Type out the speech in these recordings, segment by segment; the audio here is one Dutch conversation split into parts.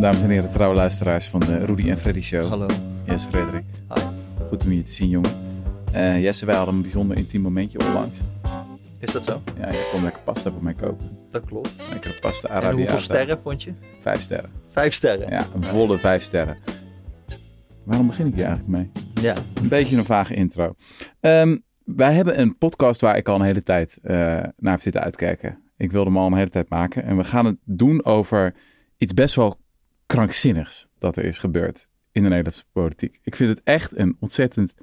Dames en heren, trouwe luisteraars van de Rudy en Freddy Show. Hallo. Jesse Frederik. Hi. Goed om je te zien, jongen. Uh, Jesse, wij hadden een bijzonder intiem momentje onlangs. Is dat zo? Ja, je kon lekker pasta voor mij koken. Dat klopt. Lekkere pasta En Arabiata. hoeveel sterren vond je? Vijf sterren. Vijf sterren. Ja, een volle vijf sterren. Waarom begin ik hier eigenlijk mee? Ja. Een beetje een vage intro. Ehm, wij hebben een podcast waar ik al een hele tijd eh, naar heb zitten uitkijken. Ik wilde hem al een hele tijd maken. En we gaan het doen over iets best wel krankzinnigs dat er is gebeurd in de Nederlandse politiek. Ik vind het echt een ontzettend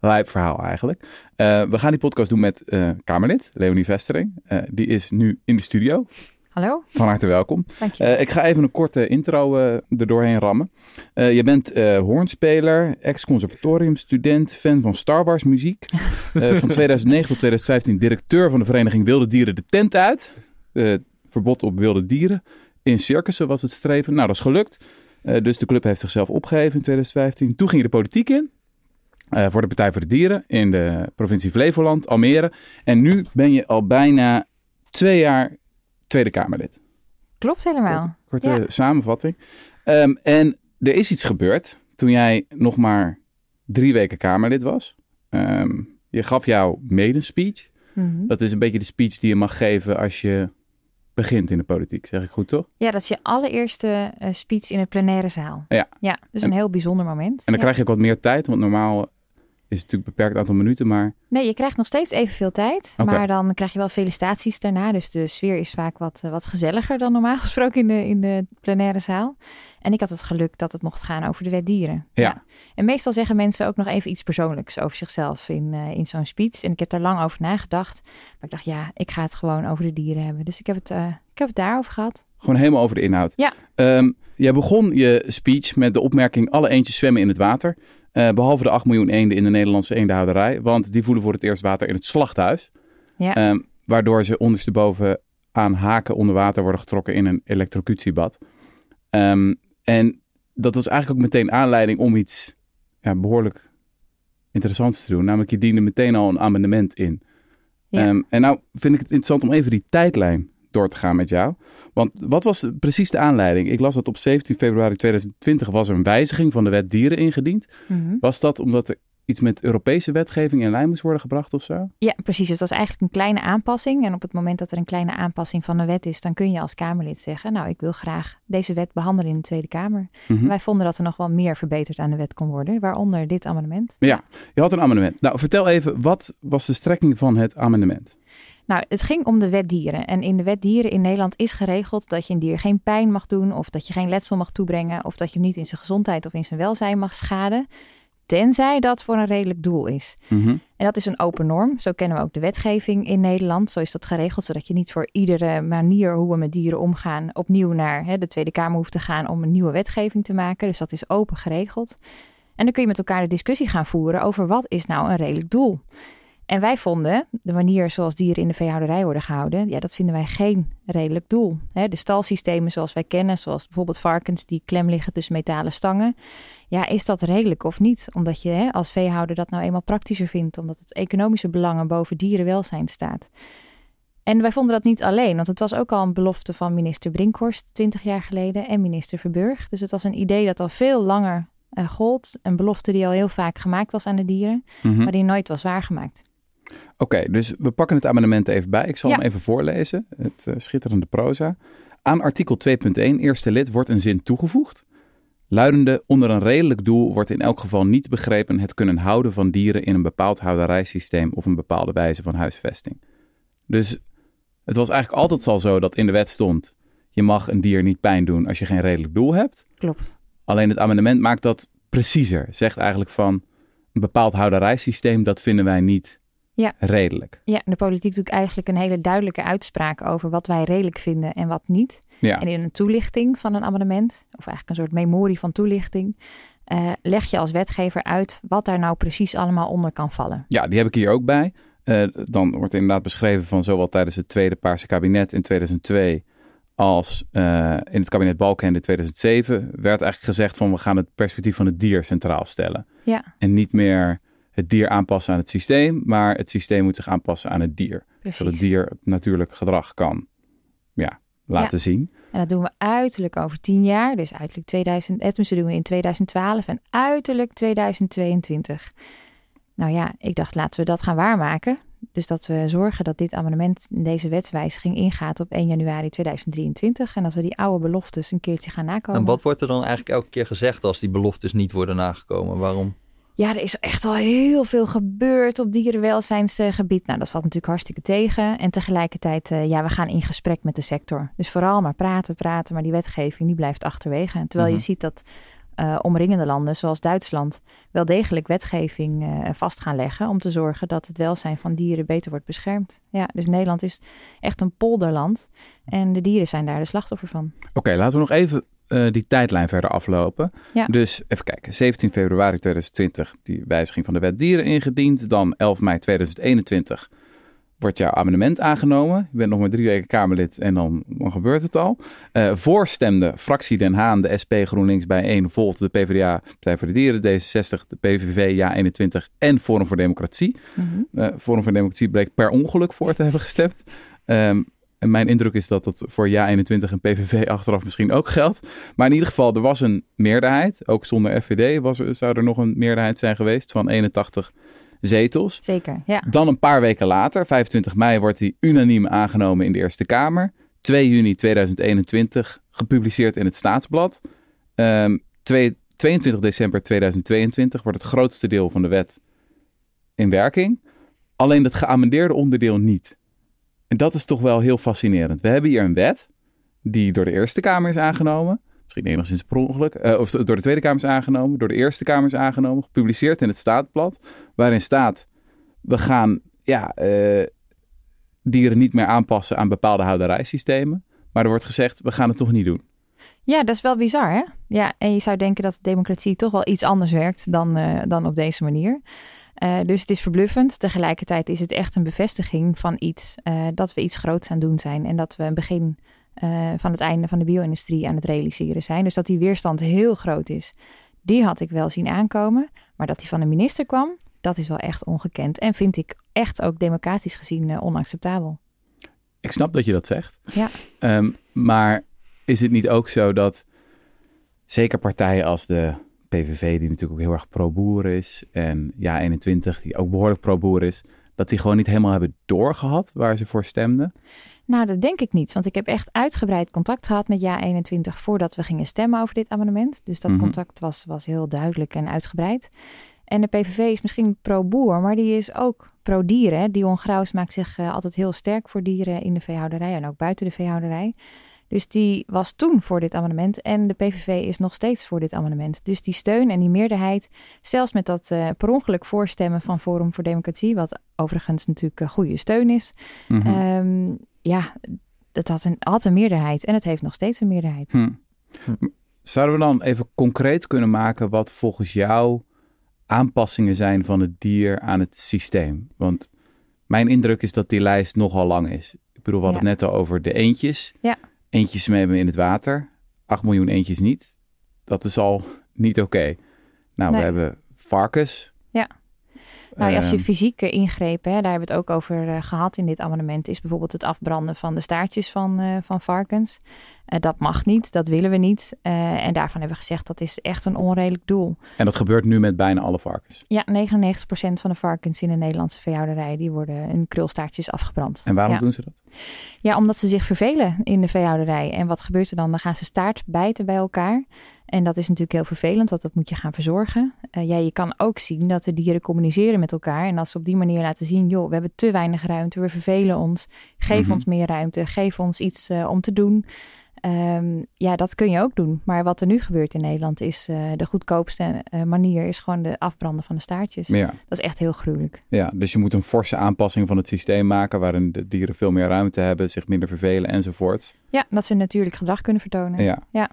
lijp verhaal eigenlijk. Uh, we gaan die podcast doen met uh, Kamerlid Leonie Vestering. Uh, die is nu in de studio. Hallo. Van harte welkom. Dank je. ik ga even een korte intro er doorheen rammen. je bent hoornspeler, ex-conservatoriumstudent, fan van Star Wars muziek. van 2009 tot 2015 directeur van de vereniging Wilde Dieren de Tent uit. verbod op wilde dieren. In circussen was het streven. Nou, dat is gelukt. Uh, dus de club heeft zichzelf opgegeven in 2015. Toen ging je de politiek in. Uh, voor de Partij voor de Dieren in de provincie Flevoland, Almere. En nu ben je al bijna twee jaar Tweede Kamerlid. Klopt helemaal. Korte, korte ja. samenvatting. Um, en er is iets gebeurd toen jij nog maar drie weken Kamerlid was. Um, je gaf jouw medespeech. Mm -hmm. Dat is een beetje de speech die je mag geven als je begint in de politiek, zeg ik goed toch? Ja, dat is je allereerste uh, speech in een plenaire zaal. Ja. Ja, dus een heel bijzonder moment. En dan ja. krijg je ook wat meer tijd, want normaal is natuurlijk een beperkt aantal minuten, maar... Nee, je krijgt nog steeds evenveel tijd, maar dan krijg je wel felicitaties daarna. Dus de sfeer is vaak wat, uh, wat gezelliger dan normaal gesproken in de, in de plenaire zaal. En ik had het geluk dat het mocht gaan over de wet dieren. Ja. En meestal zeggen mensen ook nog even iets persoonlijks over zichzelf in, uh, in zo'n speech. En ik heb daar lang over nagedacht. Maar ik dacht, ja, ik ga het gewoon over de dieren hebben. Dus ik heb het, uh, ik heb het daarover gehad. Gewoon helemaal over de inhoud. Ja. Um, jij begon je speech met de opmerking... alle eendjes zwemmen in het water. Uh, behalve de 8 miljoen eenden in de Nederlandse eendenhouderij. Want die voelen voor het eerst water in het slachthuis. Ja. Um, waardoor ze ondersteboven aan haken onder water worden getrokken in een elektrocutiebad. Um, en dat was eigenlijk ook meteen aanleiding om iets ja, behoorlijk interessants te doen. Namelijk, je diende meteen al een amendement in. Ja. Um, en nou vind ik het interessant om even die tijdlijn door te gaan met jou. Want wat was precies de aanleiding? Ik las dat op 17 februari 2020 was er een wijziging van de wet dieren ingediend. Mm -hmm. Was dat omdat er iets met Europese wetgeving in lijn moest worden gebracht of zo? Ja, precies. Het was eigenlijk een kleine aanpassing. En op het moment dat er een kleine aanpassing van de wet is, dan kun je als Kamerlid zeggen: Nou, ik wil graag deze wet behandelen in de Tweede Kamer. Mhm. Wij vonden dat er nog wel meer verbeterd aan de wet kon worden, waaronder dit amendement. Ja, je had een amendement. Nou, vertel even, wat was de strekking van het amendement? Nou, het ging om de wet dieren. En in de wet dieren in Nederland is geregeld dat je een dier geen pijn mag doen, of dat je geen letsel mag toebrengen, of dat je hem niet in zijn gezondheid of in zijn welzijn mag schaden. Tenzij dat voor een redelijk doel is. Mm -hmm. En dat is een open norm. Zo kennen we ook de wetgeving in Nederland. Zo is dat geregeld, zodat je niet voor iedere manier hoe we met dieren omgaan opnieuw naar hè, de Tweede Kamer hoeft te gaan om een nieuwe wetgeving te maken. Dus dat is open geregeld. En dan kun je met elkaar de discussie gaan voeren over wat is nou een redelijk doel. En wij vonden de manier zoals dieren in de veehouderij worden gehouden, ja, dat vinden wij geen redelijk doel. He, de stalsystemen zoals wij kennen, zoals bijvoorbeeld varkens die klem liggen tussen metalen stangen, ja, is dat redelijk of niet? Omdat je he, als veehouder dat nou eenmaal praktischer vindt, omdat het economische belangen boven dierenwelzijn staat. En wij vonden dat niet alleen, want het was ook al een belofte van minister Brinkhorst 20 jaar geleden en minister Verburg. Dus het was een idee dat al veel langer uh, gold, een belofte die al heel vaak gemaakt was aan de dieren, mm -hmm. maar die nooit was waargemaakt. Oké, okay, dus we pakken het amendement even bij. Ik zal Ja. hem even voorlezen. Het uh, schitterende proza. Aan artikel 2.1, eerste lid, wordt een zin toegevoegd. Luidende, onder een redelijk doel wordt in elk geval niet begrepen het kunnen houden van dieren in een bepaald houderijsysteem of een bepaalde wijze van huisvesting. Dus het was eigenlijk altijd al zo dat in de wet stond, je mag een dier niet pijn doen als je geen redelijk doel hebt. Klopt. Alleen het amendement maakt dat preciezer. Zegt eigenlijk van een bepaald houderijsysteem, dat vinden wij niet Ja. redelijk. Ja, de politiek doet eigenlijk een hele duidelijke uitspraak over wat wij redelijk vinden en wat niet. Ja. En in een toelichting van een amendement, of eigenlijk een soort memorie van toelichting, eh, leg je als wetgever uit wat daar nou precies allemaal onder kan vallen. Ja, die heb ik hier ook bij. Uh, dan wordt inderdaad beschreven van zowel tijdens het tweede Paarse kabinet in 2002 als uh, in het kabinet Balkenende in 2007 werd eigenlijk gezegd van we gaan het perspectief van het dier centraal stellen. Ja, En niet meer het dier aanpassen aan het systeem, maar het systeem moet zich aanpassen aan het dier. precies. Zodat het dier het natuurlijk gedrag kan ja, laten zien. En dat doen we uiterlijk over tien jaar. Dus uiterlijk 2000, eh, tenminste doen we in 2012 en uiterlijk 2022. Nou ja, ik dacht laten we dat gaan waarmaken. Dus dat we zorgen dat dit amendement, deze wetswijziging ingaat op 1 januari 2023. En als we die oude beloftes een keertje gaan nakomen. En wat wordt er dan eigenlijk elke keer gezegd als die beloftes niet worden nagekomen? Waarom? Ja, er is echt al heel veel gebeurd op dierenwelzijnsgebied. Nou, dat valt natuurlijk hartstikke tegen. En tegelijkertijd, uh, ja, we gaan in gesprek met de sector. Dus vooral maar praten, praten, maar die wetgeving die blijft achterwege. Terwijl Mhm. je ziet dat uh, omringende landen, zoals Duitsland, wel degelijk wetgeving uh, vast gaan leggen om te zorgen dat het welzijn van dieren beter wordt beschermd. Ja, dus Nederland is echt een polderland en de dieren zijn daar de slachtoffer van. Oké, okay, laten we nog even uh, die tijdlijn verder aflopen. Ja. Dus even kijken, 17 februari 2020 die wijziging van de wet dieren ingediend, dan 11 mei 2021 wordt jouw amendement aangenomen. Je bent nog maar drie weken Kamerlid en dan, dan gebeurt het al. Uh, voorstemde fractie Den Haan, de SP, GroenLinks, bij 1 Volt, de PvdA, Partij voor de Dieren, D66, de PVV, Ja21 en Forum voor Democratie. Mm -hmm. uh, Forum voor Democratie bleek per ongeluk voor te hebben gestemd. Um, en mijn indruk is dat dat voor Ja21 en PVV achteraf misschien ook geldt. Maar in ieder geval, er was een meerderheid. Ook zonder FVD was, zou er nog een meerderheid zijn geweest van 81 zetels. Zeker, ja. Dan een paar weken later, 25 mei, wordt die unaniem aangenomen in de Eerste Kamer. 2 juni 2021 gepubliceerd in het Staatsblad. Um, 2, 22 december 2022 wordt het grootste deel van de wet in werking. Alleen het geamendeerde onderdeel niet. En dat is toch wel heel fascinerend. We hebben hier een wet die door de Eerste Kamer is aangenomen. Misschien enigszins per ongeluk. Uh, of door de Tweede Kamer is aangenomen. Door de Eerste Kamer is aangenomen. Gepubliceerd in het Staatblad. Waarin staat, we gaan ja, uh, dieren niet meer aanpassen aan bepaalde houderijsystemen. Maar er wordt gezegd, we gaan het toch niet doen. Ja, dat is wel bizar, hè? Ja, en je zou denken dat de democratie toch wel iets anders werkt dan, uh, dan op deze manier. Uh, dus het is verbluffend. Tegelijkertijd is het echt een bevestiging van iets. Uh, dat we iets groots aan doen zijn. En dat we een begin uh, van het einde van de bio-industrie aan het realiseren zijn. Dus dat die weerstand heel groot is. Die had ik wel zien aankomen. Maar dat die van de minister kwam, dat is wel echt ongekend. En vind ik echt ook democratisch gezien onacceptabel. Ik snap dat je dat zegt. Ja. Um, maar is het niet ook zo dat zeker partijen als de PVV, die natuurlijk ook heel erg pro-boer is, en Ja21, die ook behoorlijk pro-boer is, dat die gewoon niet helemaal hebben doorgehad waar ze voor stemden? Nou, dat denk ik niet, want ik heb echt uitgebreid contact gehad met Ja21 voordat we gingen stemmen over dit amendement. Dus dat Mhm. contact was, was heel duidelijk en uitgebreid. En de PVV is misschien pro-boer, maar die is ook pro-dieren. Dion Graus maakt zich uh, altijd heel sterk voor dieren in de veehouderij en ook buiten de veehouderij. Dus die was toen voor dit amendement en de PVV is nog steeds voor dit amendement. Dus die steun en die meerderheid, zelfs met dat uh, per ongeluk voorstemmen van Forum voor Democratie, wat overigens natuurlijk uh, goede steun is, Mhm. um, ja, dat had een, had een meerderheid en het heeft nog steeds een meerderheid. Hm. Zouden we dan even concreet kunnen maken wat volgens jou aanpassingen zijn van het dier aan het systeem? Want mijn indruk is dat die lijst nogal lang is. Ik bedoel, we hadden Ja. het net al over de eentjes. Ja. Eentjes zwemmen in het water. 8 miljoen eentjes niet. Dat is al niet oké. Nou, Nee. we hebben varkens. Nou, als je Ehm, fysieke ingrepen, hè, daar hebben we het ook over eh, gehad in dit amendement, is bijvoorbeeld het afbranden van de staartjes van, eh, van varkens. Eh, dat mag niet, dat willen we niet. En daarvan hebben we gezegd dat is echt een onredelijk doel. En dat gebeurt nu met bijna alle varkens. Ja, 99% van de varkens in de Nederlandse veehouderij, die worden hun krulstaartjes afgebrand. En waarom ja. doen ze dat? Ja, omdat ze zich vervelen in de veehouderij. En wat gebeurt er dan? Dan gaan ze staart bijten bij elkaar. En dat is natuurlijk heel vervelend, want dat moet je gaan verzorgen. Uh, ja, je kan ook zien dat de dieren communiceren met elkaar. En als ze op die manier laten zien, joh, we hebben te weinig ruimte, we vervelen ons. Geef Mhm. ons meer ruimte, geef ons iets uh, om te doen. Um, ja, dat kun je ook doen. Maar wat er nu gebeurt in Nederland is uh, de goedkoopste uh, manier is gewoon de afbranden van de staartjes. Ja. Dat is echt heel gruwelijk. ja, dus je moet een forse aanpassing van het systeem maken waarin de dieren veel meer ruimte hebben, zich minder vervelen enzovoorts. Ja, dat ze natuurlijk gedrag kunnen vertonen. Ja. Ja.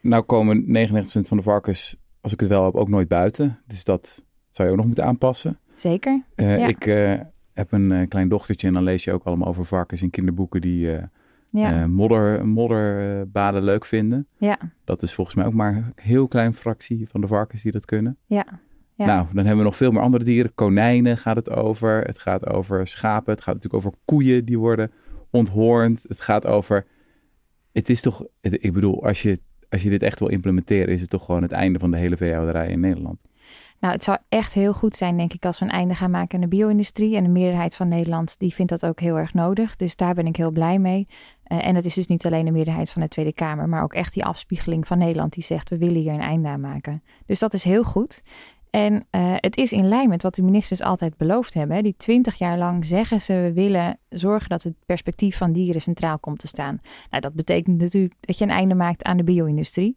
Nou komen 99% van de varkens, als ik het wel heb, ook nooit buiten. Dus dat zou je ook nog moeten aanpassen. Zeker. Uh, Ja. Ik uh, heb een uh, klein dochtertje en dan lees je ook allemaal over varkens in kinderboeken die eh, Ja. modder, modderbaden leuk vinden. ja. Dat is volgens mij ook maar een heel klein fractie van de varkens die dat kunnen. Ja. Ja. Nou, dan hebben we nog veel meer andere dieren. Konijnen gaat het over. Het gaat over schapen. Het gaat natuurlijk over koeien die worden onthoornd. Het gaat over Het is toch, het- ik bedoel, als je, als je dit echt wil implementeren, is het toch gewoon het einde van de hele veehouderij in Nederland. Nou, het zou echt heel goed zijn, denk ik, als we een einde gaan maken aan de bio-industrie. En de meerderheid van Nederland, die vindt dat ook heel erg nodig. Dus daar ben ik heel blij mee. Eh, en het is dus niet alleen de meerderheid van de Tweede Kamer, maar ook echt die afspiegeling van Nederland die zegt, we willen hier een einde aan maken. Dus dat is heel goed. En eh, het is in lijn met wat de ministers altijd beloofd hebben. Die twintig jaar lang zeggen ze, we willen zorgen dat het perspectief van dieren centraal komt te staan. Nou, dat betekent natuurlijk dat je een einde maakt aan de bio-industrie.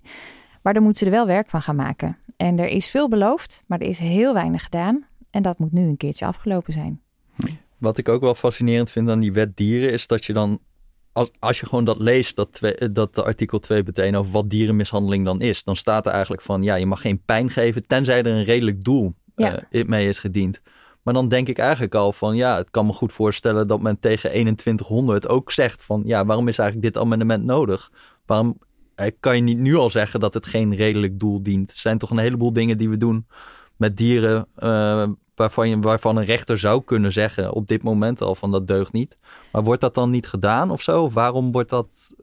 Maar dan moeten ze er wel werk van gaan maken. En er is veel beloofd, maar er is heel weinig gedaan. En dat moet nu een keertje afgelopen zijn. Wat ik ook wel fascinerend vind aan die wet dieren is dat je dan, als, als je gewoon dat leest, dat, twee, dat de artikel 2 meteen over wat dierenmishandeling dan is, dan staat er eigenlijk van, ja, je mag geen pijn geven tenzij er een redelijk doel Ja. eh, mee is gediend. Maar dan denk ik eigenlijk al van, ja, het kan me goed voorstellen dat men tegen 2100 ook zegt van, ja, waarom is eigenlijk dit amendement nodig? Waarom eh, kan je niet nu al zeggen dat het geen redelijk doel dient? Er zijn toch een heleboel dingen die we doen met dieren eh, waarvan, je, waarvan een rechter zou kunnen zeggen op dit moment al van dat deugt niet. Maar wordt dat dan niet gedaan of zo? Of waarom wordt dat...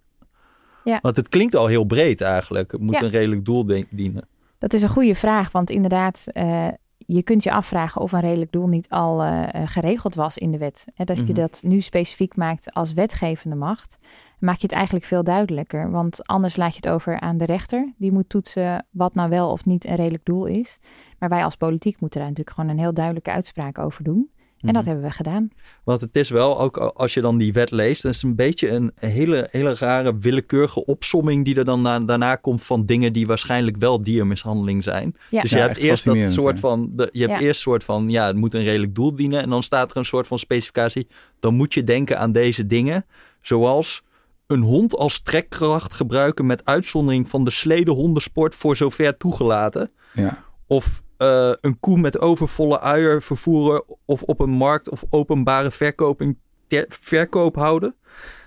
Ja. Want het klinkt al heel breed eigenlijk. Het moet Ja. een redelijk doel dienen. Dat is een goede vraag, want inderdaad, eh, je kunt je afvragen of een redelijk doel niet al eh, eh, geregeld was in de wet. Hè, dat je Mhm. dat nu specifiek maakt als wetgevende macht, maak je het eigenlijk veel duidelijker. Want anders laat je het over aan de rechter. Die moet toetsen wat nou wel of niet een redelijk doel is. Maar wij als politiek moeten daar natuurlijk gewoon een heel duidelijke uitspraak over doen. En dat Mhm. hebben we gedaan. Want het is wel, ook als je dan die wet leest, dan is het een beetje een hele, hele rare willekeurige opsomming die er dan na- daarna komt van dingen die waarschijnlijk wel diermishandeling zijn. Ja. Dus je Ja, hebt eerst dat soort van, de, je hebt Ja. eerst soort van, ja, het moet een redelijk doel dienen. En dan staat er een soort van specificatie. Dan moet je denken aan deze dingen, zoals een hond als trekkracht gebruiken met uitzondering van de sledehondensport voor zover toegelaten. Ja. Of eh, een koe met overvolle uier vervoeren of op een markt of openbare verkoping ter- verkoop houden.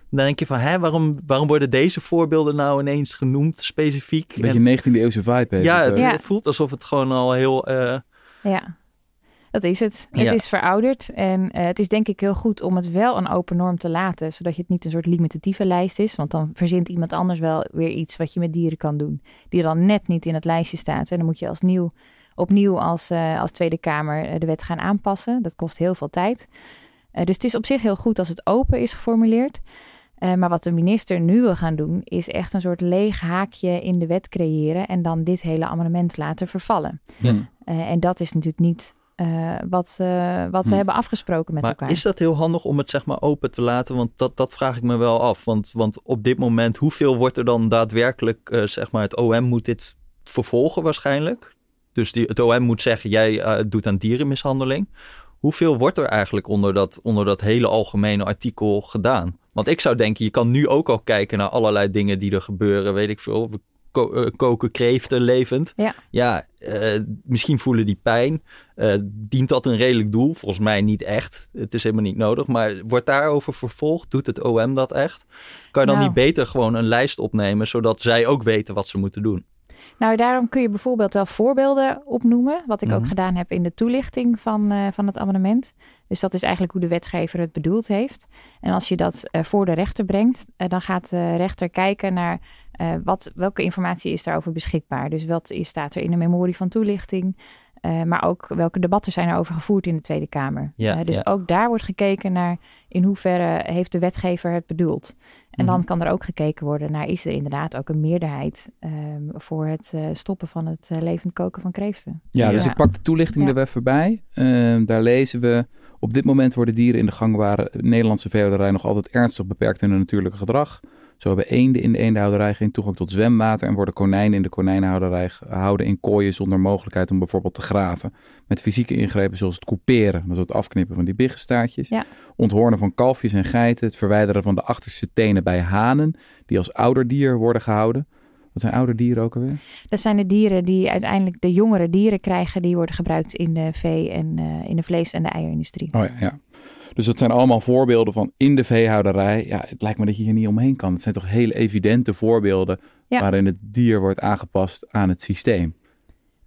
Dan denk je van, hè, waarom, waarom worden deze voorbeelden nou ineens genoemd specifiek? Een beetje 19e eeuwse vibe heeft ja, het, het. Ja. het voelt alsof het gewoon al heel... eh, Ja, dat is het. Het Ja. is verouderd en eh, het is denk ik heel goed om het wel een open norm te laten, zodat je het niet een soort limitatieve lijst is, want dan verzint iemand anders wel weer iets wat je met dieren kan doen, die dan net niet in het lijstje staat. En dan moet je als nieuw, opnieuw als, eh, als Tweede Kamer eh, de wet gaan aanpassen. Dat kost heel veel tijd. Eh, dus het is op zich heel goed als het open is geformuleerd. Maar wat de minister nu wil gaan doen, is echt een soort leeg haakje in de wet creëren en dan dit hele amendement laten vervallen. Eh, en dat is natuurlijk niet wat, wat we Hm. hebben afgesproken met maar elkaar. is dat heel handig om het zeg maar open te laten? Want dat, dat vraag ik me wel af. Want, want op dit moment, hoeveel wordt er dan daadwerkelijk, zeg maar, het OM moet dit vervolgen waarschijnlijk? Dus die, het OM moet zeggen, jij eh, doet aan dierenmishandeling. Hoeveel wordt er eigenlijk onder dat, onder dat hele algemene artikel gedaan? Want ik zou denken, je kan nu ook al kijken naar allerlei dingen die er gebeuren. Weet ik veel, we ko- eh, koken kreeften levend. Ja. Ja, eh, misschien voelen die pijn. Dient dat een redelijk doel? Volgens mij niet echt. Het is helemaal niet nodig. Maar wordt daarover vervolgd? Doet het OM dat echt? Kan je dan Nou. niet beter gewoon een lijst opnemen, zodat zij ook weten wat ze moeten doen? Nou, daarom kun je bijvoorbeeld wel voorbeelden opnoemen, wat ik ook Mhm. gedaan heb in de toelichting van, eh, van het amendement. Dus dat is eigenlijk hoe de wetgever het bedoeld heeft. En als je dat eh, voor de rechter brengt, eh, dan gaat de rechter kijken naar wat, welke informatie is daarover beschikbaar. Dus wat is, staat er in de memorie van toelichting, maar ook welke debatten zijn er over gevoerd in de Tweede Kamer. Ja, dus ja. ook daar wordt gekeken naar in hoeverre heeft de wetgever het bedoeld. En dan Mhm. kan er ook gekeken worden naar is er inderdaad ook een meerderheid ehm, voor het eh, stoppen van het eh, levend koken van kreeften. Ja, dus ik pak de toelichting Ja. er even bij. Ehm, daar lezen we... Op dit moment worden dieren in de gangbare Nederlandse veehouderij nog altijd ernstig beperkt in hun natuurlijke gedrag. Zo hebben eenden in de eendenhouderij geen toegang tot zwemwater en worden konijnen in de konijnenhouderij gehouden in kooien zonder mogelijkheid om bijvoorbeeld te graven. Met fysieke ingrepen zoals het couperen, dat is het afknippen van die biggestaartjes. Ja. Onthoornen van kalfjes en geiten, het verwijderen van de achterste tenen bij hanen, die als ouderdier worden gehouden. Wat zijn ouderdieren ook alweer? Dat zijn de dieren die uiteindelijk de jongere dieren krijgen, die worden gebruikt in de vee- en eh, in de vlees- en de eierindustrie. Oh ja, ja. Dus dat zijn allemaal voorbeelden van in de veehouderij. Ja, het lijkt me dat je hier niet omheen kan. Het zijn toch hele evidente voorbeelden Ja. waarin het dier wordt aangepast aan het systeem.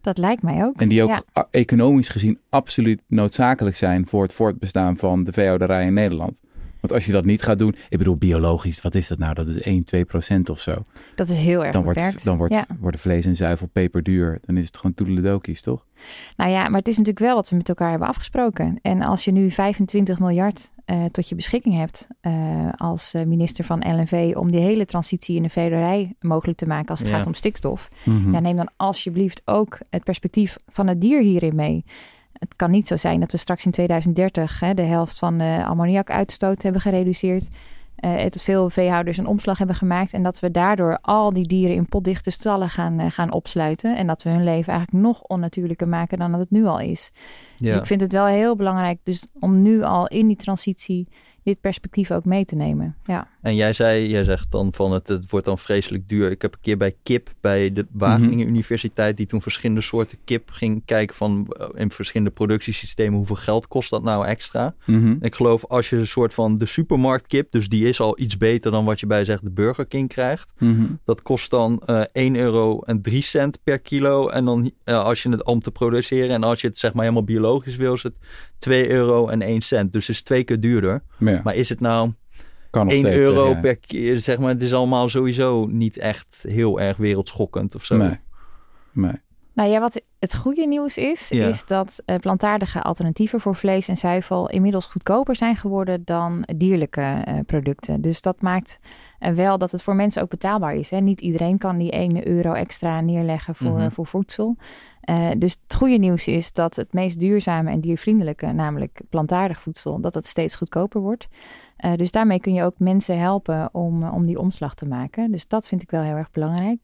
Dat lijkt mij ook. En die ook Ja. economisch gezien absoluut noodzakelijk zijn voor het voortbestaan van de veehouderij in Nederland. Want als je dat niet gaat doen, ik bedoel biologisch, wat is dat nou? Dat is 1, 2 procent of zo. Dat is heel erg Dan, beperkt. wordt, dan wordt, Ja. worden vlees en zuivel peperduur. Dan is het gewoon toedeledokies, toch? Nou ja, maar het is natuurlijk wel wat we met elkaar hebben afgesproken. En als je nu 25 miljard eh, tot je beschikking hebt eh, als eh, minister van LNV om die hele transitie in de veehouderij mogelijk te maken als het Ja. gaat om stikstof. Mhm. Ja, neem dan alsjeblieft ook het perspectief van het dier hierin mee. Het kan niet zo zijn dat we straks in 2030 hè, de helft van de ammoniakuitstoot hebben gereduceerd. eh het veel veehouders een omslag hebben gemaakt. En dat we daardoor al die dieren in potdichte stallen gaan, eh, gaan opsluiten. En dat we hun leven eigenlijk nog onnatuurlijker maken dan dat het nu al is. Dus ik vind het wel heel belangrijk dus om nu al in die transitie dit perspectief ook mee te nemen. Ja, En jij zei, jij zegt dan van het, het wordt dan vreselijk duur. Ik heb een keer bij KIP, bij de Wageningen Universiteit, die toen verschillende soorten kip ging kijken van eh, in verschillende productiesystemen, hoeveel geld kost dat nou extra? Mhm. Ik geloof als je een soort van de supermarktkip, dus die is al iets beter dan wat je bij zegt de Burger King krijgt. Mhm. Dat kost dan eh 1 euro en 3 cent per kilo. En dan eh, als je het om te produceren en als je het zeg maar helemaal biologisch wil, is het 2 euro en 1 cent. Dus het is twee keer duurder. Ja, Maar is het nou kan nog 1 steeds, euro per keer, zeg maar. Het is allemaal sowieso niet echt heel erg wereldschokkend of zo. Nee. nee. Nou ja, wat het goede nieuws is, Ja. is dat eh, plantaardige alternatieven voor vlees en zuivel inmiddels goedkoper zijn geworden dan dierlijke eh, producten. Dus dat maakt eh, wel dat het voor mensen ook betaalbaar is. Hè? Niet iedereen kan die 1 euro extra neerleggen voor, Mhm. voor voedsel. Eh, dus het goede nieuws is dat het meest duurzame en diervriendelijke, namelijk plantaardig voedsel, dat het steeds goedkoper wordt. Eh, dus daarmee kun je ook mensen helpen om, eh, om die omslag te maken. Dus dat vind ik wel heel erg belangrijk.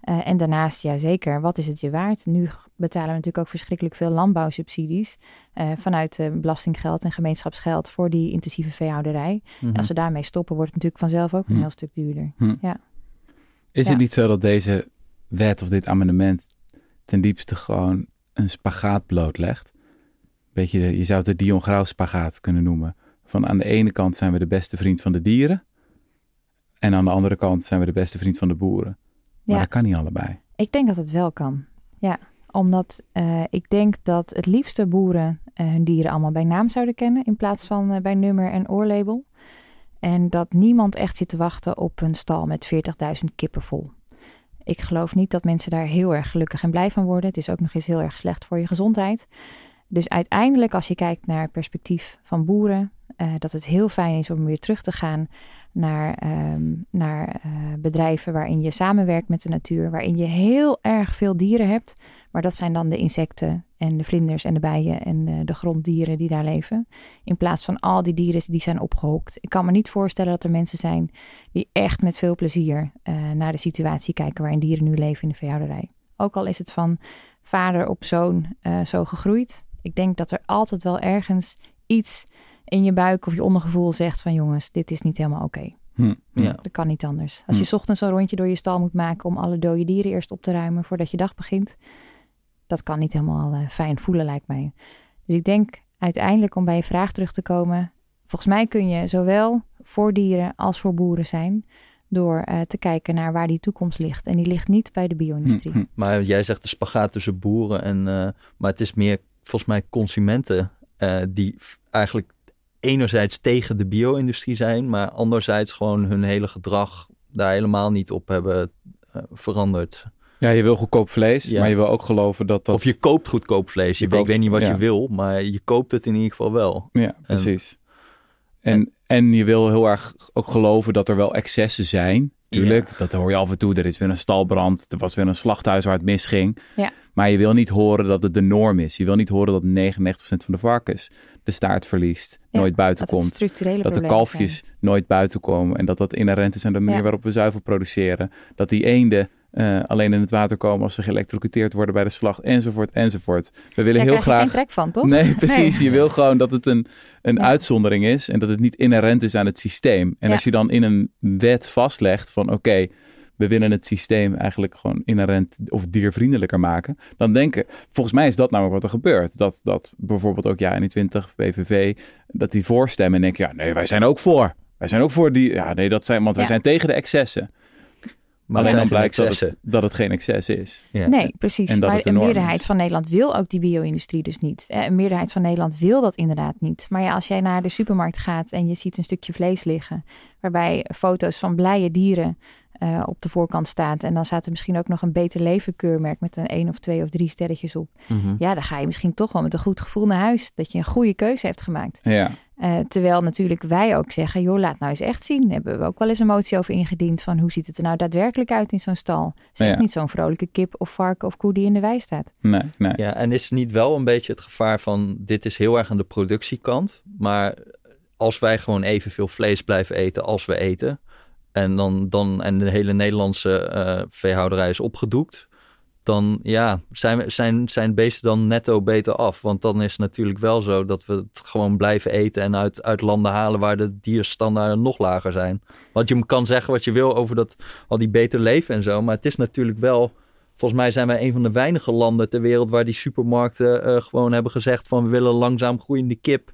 Eh, en daarnaast, ja zeker, wat is het je waard? Nu betalen we natuurlijk ook verschrikkelijk veel landbouwsubsidies vanuit belastinggeld en gemeenschapsgeld voor die intensieve veehouderij. Mhm. Als we daarmee stoppen, wordt het natuurlijk vanzelf ook een Hm. heel stuk duurder. Is Ja. het niet zo dat deze wet of dit amendement ten diepste gewoon een spagaat blootlegt? Beetje, de- je zou het de Dion Grauw spagaat kunnen noemen. Van aan de ene kant zijn we de beste vriend van de dieren. En aan de andere kant zijn we de beste vriend van de boeren. Maar Ja. dat kan niet allebei. Ik denk dat het wel kan. Ja, omdat eh, ik denk dat het liefste boeren eh, hun dieren allemaal bij naam zouden kennen in plaats van eh, bij nummer en oorlabel. En dat niemand echt zit te wachten op een stal met 40.000 kippen vol. Ik geloof niet dat mensen daar heel erg gelukkig en blij van worden. Het is ook nog eens heel erg slecht voor je gezondheid. Dus uiteindelijk, als je kijkt naar het perspectief van boeren, eh, dat het heel fijn is om weer terug te gaan naar, ehm, naar eh, bedrijven waarin je samenwerkt met de natuur, waarin je heel erg veel dieren hebt. Maar dat zijn dan de insecten en de vlinders en de bijen en eh, de gronddieren die daar leven. In plaats van al die dieren die zijn opgehokt. Ik kan me niet voorstellen dat er mensen zijn die echt met veel plezier naar de situatie kijken waarin dieren nu leven in de veehouderij. Ook al is het van vader op zoon zo gegroeid. Ik denk dat er altijd wel ergens iets in je buik of je ondergevoel zegt van jongens, dit is niet helemaal oké. Hm. Ja. Dat kan niet anders. Als Hm. je 's ochtends een rondje door je stal moet maken om alle dode dieren eerst op te ruimen voordat je dag begint, dat kan niet helemaal eh, fijn voelen, lijkt mij. Dus ik denk uiteindelijk om bij je vraag terug te komen, volgens mij kun je zowel voor dieren als voor boeren zijn door eh, te kijken naar waar die toekomst ligt. En die ligt niet bij de bio-industrie. Hm, hm. Maar jij zegt de spagaat tussen boeren en... eh, maar het is meer volgens mij consumenten eh, die eigenlijk enerzijds tegen de bio-industrie zijn, maar anderzijds gewoon hun hele gedrag daar helemaal niet op hebben eh, veranderd. Ja, je wil goedkoop vlees, Ja. maar je wil ook geloven dat dat... Of je koopt goedkoop vlees. Je, Je weet- koopt- ik weet niet wat ja. je wil, maar je koopt het in ieder geval wel. Ja, precies. En, en je wil heel erg ook geloven dat er wel excessen zijn. Tuurlijk, dat hoor je af en toe. Er is weer een stalbrand. Er was weer een slachthuis waar het misging. Ja. Maar je wil niet horen dat het de norm is. Je wil niet horen dat 99% van de varkens de staart verliest. Ja, nooit buiten Dat komt. Dat de kalfjes nooit buiten komen. En dat dat inherent is aan de manier Ja. waarop we zuivel produceren. Dat die eenden eh, alleen in het water komen als ze geëlektrocuteerd worden bij de slacht. Enzovoort, enzovoort. We willen heel graag... geen trek van, toch? Nee, precies. Je wil gewoon dat het een, een Ja. uitzondering is en dat het niet inherent is aan het systeem. En Ja. als je dan in een wet vastlegt van oké, we willen het systeem eigenlijk gewoon inherent of diervriendelijker maken, dan denken, volgens mij is dat nou wat er gebeurt. Dat, dat bijvoorbeeld ook ja, in die 20 PVV, dat die voorstemmen en denken, ja nee, wij zijn ook voor. Wij zijn ook voor die, ja nee, dat zijn, want wij Ja. zijn tegen de excessen. Maar Alleen dan blijkt dat het, dat het geen excess is. Ja. Nee, precies. En dat maar een meerderheid is. van Nederland wil ook die bio-industrie dus niet. Eh, Een meerderheid van Nederland wil dat inderdaad niet. Maar ja, als jij naar de supermarkt gaat en je ziet een stukje vlees liggen, waarbij foto's van blije dieren eh, op de voorkant staat. En dan staat er misschien ook nog een beter leven keurmerk met een één of twee of drie sterretjes op. Mhm. Ja, dan ga je misschien toch wel met een goed gevoel naar huis dat je een goede keuze hebt gemaakt. Ja, Eh, terwijl natuurlijk wij ook zeggen, joh, laat nou eens echt zien. Daar hebben we ook wel eens een motie over ingediend van hoe ziet het er nou daadwerkelijk uit in zo'n stal. Zeg Ja. niet zo'n vrolijke kip of varken of koe die in de wei staat. nee, nee. Ja, en is niet wel een beetje het gevaar van dit is heel erg aan de productiekant, maar als wij gewoon evenveel vlees blijven eten als we eten en dan, dan en de hele Nederlandse eh, veehouderij is opgedoekt, dan ja, zijn, zijn, zijn beesten dan netto beter af. Want dan is het natuurlijk wel zo dat we het gewoon blijven eten en uit, uit landen halen waar de dierstandaarden nog lager zijn. Want je kan zeggen wat je wil over dat, al die beter leven en zo, maar het is natuurlijk wel Volgens mij zijn wij een van de weinige landen ter wereld waar die supermarkten eh, gewoon hebben gezegd van we willen langzaam groeiende kip.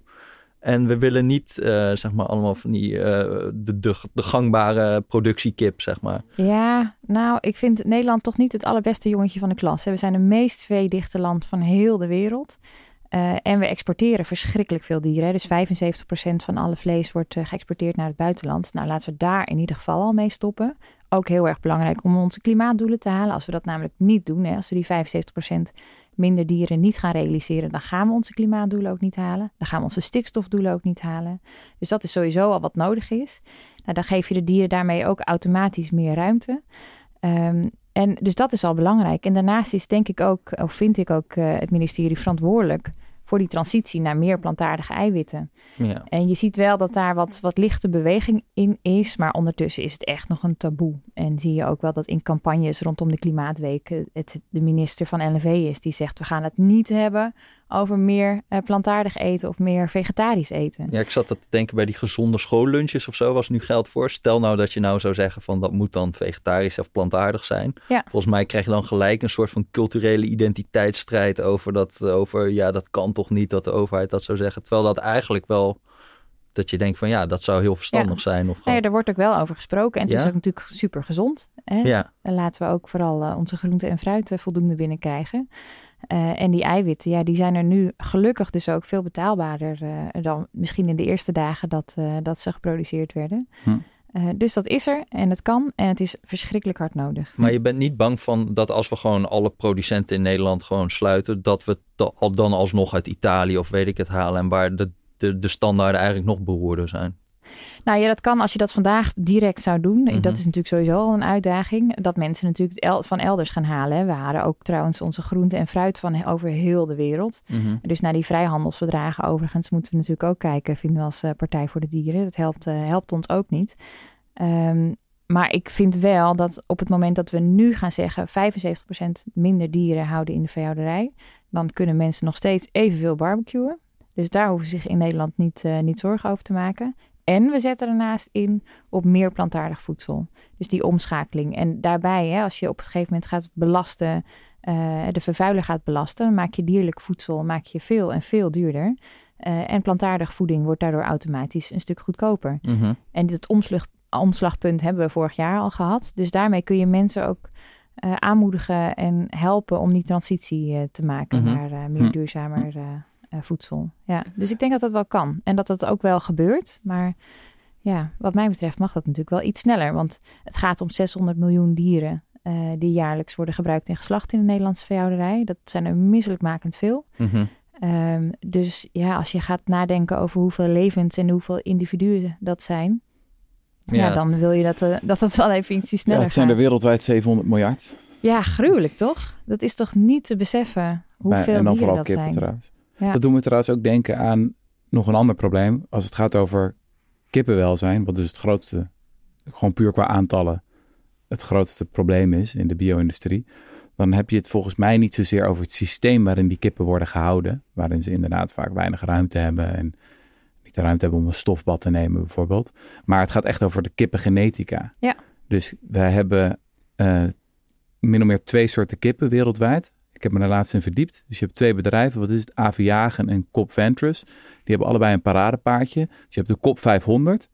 En we willen niet, eh, zeg maar, allemaal van die eh, de, de, gangbare productiekip, zeg maar. Ja, nou, ik vind Nederland toch niet het allerbeste jongetje van de klas. We zijn het meest veedichte land van heel de wereld. Eh, en we exporteren verschrikkelijk veel dieren. Dus 75% van alle vlees wordt geëxporteerd naar het buitenland. Nou, laten we daar in ieder geval al mee stoppen. Ook heel erg belangrijk om onze klimaatdoelen te halen. Als we dat namelijk niet doen, hè, als we die 75% minder dieren niet gaan realiseren, dan gaan we onze klimaatdoelen ook niet halen. Dan gaan we onze stikstofdoelen ook niet halen. Dus dat is sowieso al wat nodig is. Nou, dan geef je de dieren daarmee ook automatisch meer ruimte. Ehm, en dus dat is al belangrijk. En daarnaast is denk ik ook, of vind ik ook eh, het ministerie verantwoordelijk voor die transitie naar meer plantaardige eiwitten. Ja. En je ziet wel dat daar wat, wat lichte beweging in is, maar ondertussen is het echt nog een taboe. En zie je ook wel dat in campagnes rondom de Klimaatweek eh, het de minister van LNV is die zegt we gaan het niet hebben over meer eh, plantaardig eten of meer vegetarisch eten. ja, ik zat dat te denken bij die gezonde schoollunches of zo, was nu geld voor. Stel nou dat je nou zou zeggen van dat moet dan vegetarisch of plantaardig zijn. Ja. Volgens mij krijg je dan gelijk een soort van culturele identiteitsstrijd over dat, over ja, dat kan toch niet dat de overheid dat zou zeggen. Terwijl dat eigenlijk wel, dat je denkt van ja, dat zou heel verstandig zijn. Of gewoon, ja, daar wordt ook wel over gesproken en het is ook natuurlijk super gezond. Hè? ja. En laten we ook vooral eh, onze groenten en fruit eh, voldoende binnenkrijgen. Eh, en die eiwitten, ja, die zijn er nu gelukkig dus ook veel betaalbaarder eh, dan misschien in de eerste dagen dat, eh, dat ze geproduceerd werden. Hm. Dus dat is er en het kan en het is verschrikkelijk hard nodig. Maar je bent niet bang van dat als we gewoon alle producenten in Nederland gewoon sluiten, dat we dan alsnog uit Italië of weet ik het halen en waar de, de, de standaarden eigenlijk nog beroerder zijn. Nou ja, dat kan als je dat vandaag direct zou doen. Mhm. Dat is natuurlijk sowieso al een uitdaging. Dat mensen natuurlijk het el- van elders gaan halen. hè. We halen ook trouwens onze groenten en fruit van over heel de wereld. Dus naar die vrijhandelsverdragen overigens moeten we natuurlijk ook kijken, vinden we als eh, Partij voor de Dieren. Dat helpt, eh, helpt ons ook niet. Ehm, maar ik vind wel dat op het moment dat we nu gaan zeggen 75% minder dieren houden in de veehouderij, dan kunnen mensen nog steeds evenveel barbecuen. Dus daar hoeven ze zich in Nederland niet, eh, niet zorgen over te maken. En we zetten ernaast in op meer plantaardig voedsel. Dus die omschakeling. En daarbij, hè, als je op een gegeven moment gaat belasten, eh, de vervuiler gaat belasten, dan maak je dierlijk voedsel maak je veel en veel duurder. Eh, en plantaardige voeding wordt daardoor automatisch een stuk goedkoper. Mhm. En dit omslag, omslagpunt hebben we vorig jaar al gehad. Dus daarmee kun je mensen ook eh, aanmoedigen en helpen om die transitie te maken Mhm. naar meer Hm. duurzamer voedsel. Ja, dus ik denk dat dat wel kan. En dat dat ook wel gebeurt. Maar ja, wat mij betreft mag dat natuurlijk wel iets sneller. Want het gaat om 600 miljoen dieren eh, die jaarlijks worden gebruikt en geslacht in de Nederlandse veehouderij. Dat zijn er misselijkmakend veel. Mhm. Ehm, dus ja, als je gaat nadenken over hoeveel levens en hoeveel individuen dat zijn, ja, Ja. dan wil je dat, eh, dat het wel even ietsje Ja, sneller het zijn er wereldwijd 700 miljard. Ja, gruwelijk toch? Dat is toch niet te beseffen hoeveel Bij- en dan dieren vooral dat kippen zijn. trouwens. Ja. Dat doen we trouwens ook denken aan nog een ander probleem. Als het gaat over kippenwelzijn, wat dus het grootste, gewoon puur qua aantallen, het grootste probleem is in de bio-industrie. Dan heb je het volgens mij niet zozeer over het systeem waarin die kippen worden gehouden. Waarin ze inderdaad vaak weinig ruimte hebben en niet de ruimte hebben om een stofbad te nemen bijvoorbeeld. Maar het gaat echt over de kippengenetica. Ja. Dus wij hebben eh, min of meer twee soorten kippen wereldwijd. Ik heb me daar laatst in verdiept. Dus je hebt twee bedrijven. Wat is het? Aviagen en Cop Ventures. Die hebben allebei een paradepaardje. Dus je hebt de Cop 500.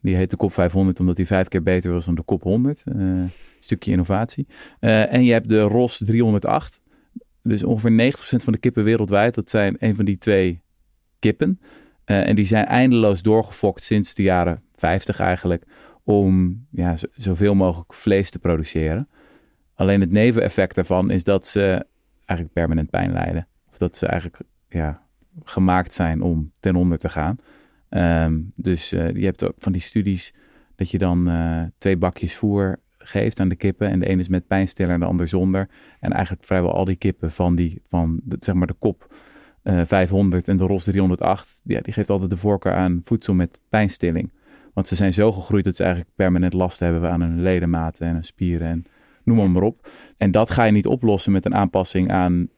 Die heet de kop 500 omdat die vijf keer beter was dan de kop 100. Uh, stukje innovatie. Uh, en je hebt de ROS 308. Dus ongeveer 90% van de kippen wereldwijd, dat zijn een van die twee kippen. Uh, en die zijn eindeloos doorgefokt sinds de jaren 50 eigenlijk. Om ja, zoveel mogelijk vlees te produceren. Alleen het neveneffect daarvan is dat ze eigenlijk permanent pijn lijden. Of dat ze eigenlijk ja, gemaakt zijn om ten onder te gaan. Um, dus uh, je hebt ook van die studies dat je dan uh, twee bakjes voer geeft aan de kippen. En de ene is met pijnstiller en de ander zonder. En eigenlijk vrijwel al die kippen van, die, van de, zeg maar de kop uh, eh, 500 en de ros 308, ja, die geeft altijd de voorkeur aan voedsel met pijnstilling. Want ze zijn zo gegroeid dat ze eigenlijk permanent last hebben aan hun ledematen en hun spieren en noem maar, maar op. En dat ga je niet oplossen met een aanpassing aan,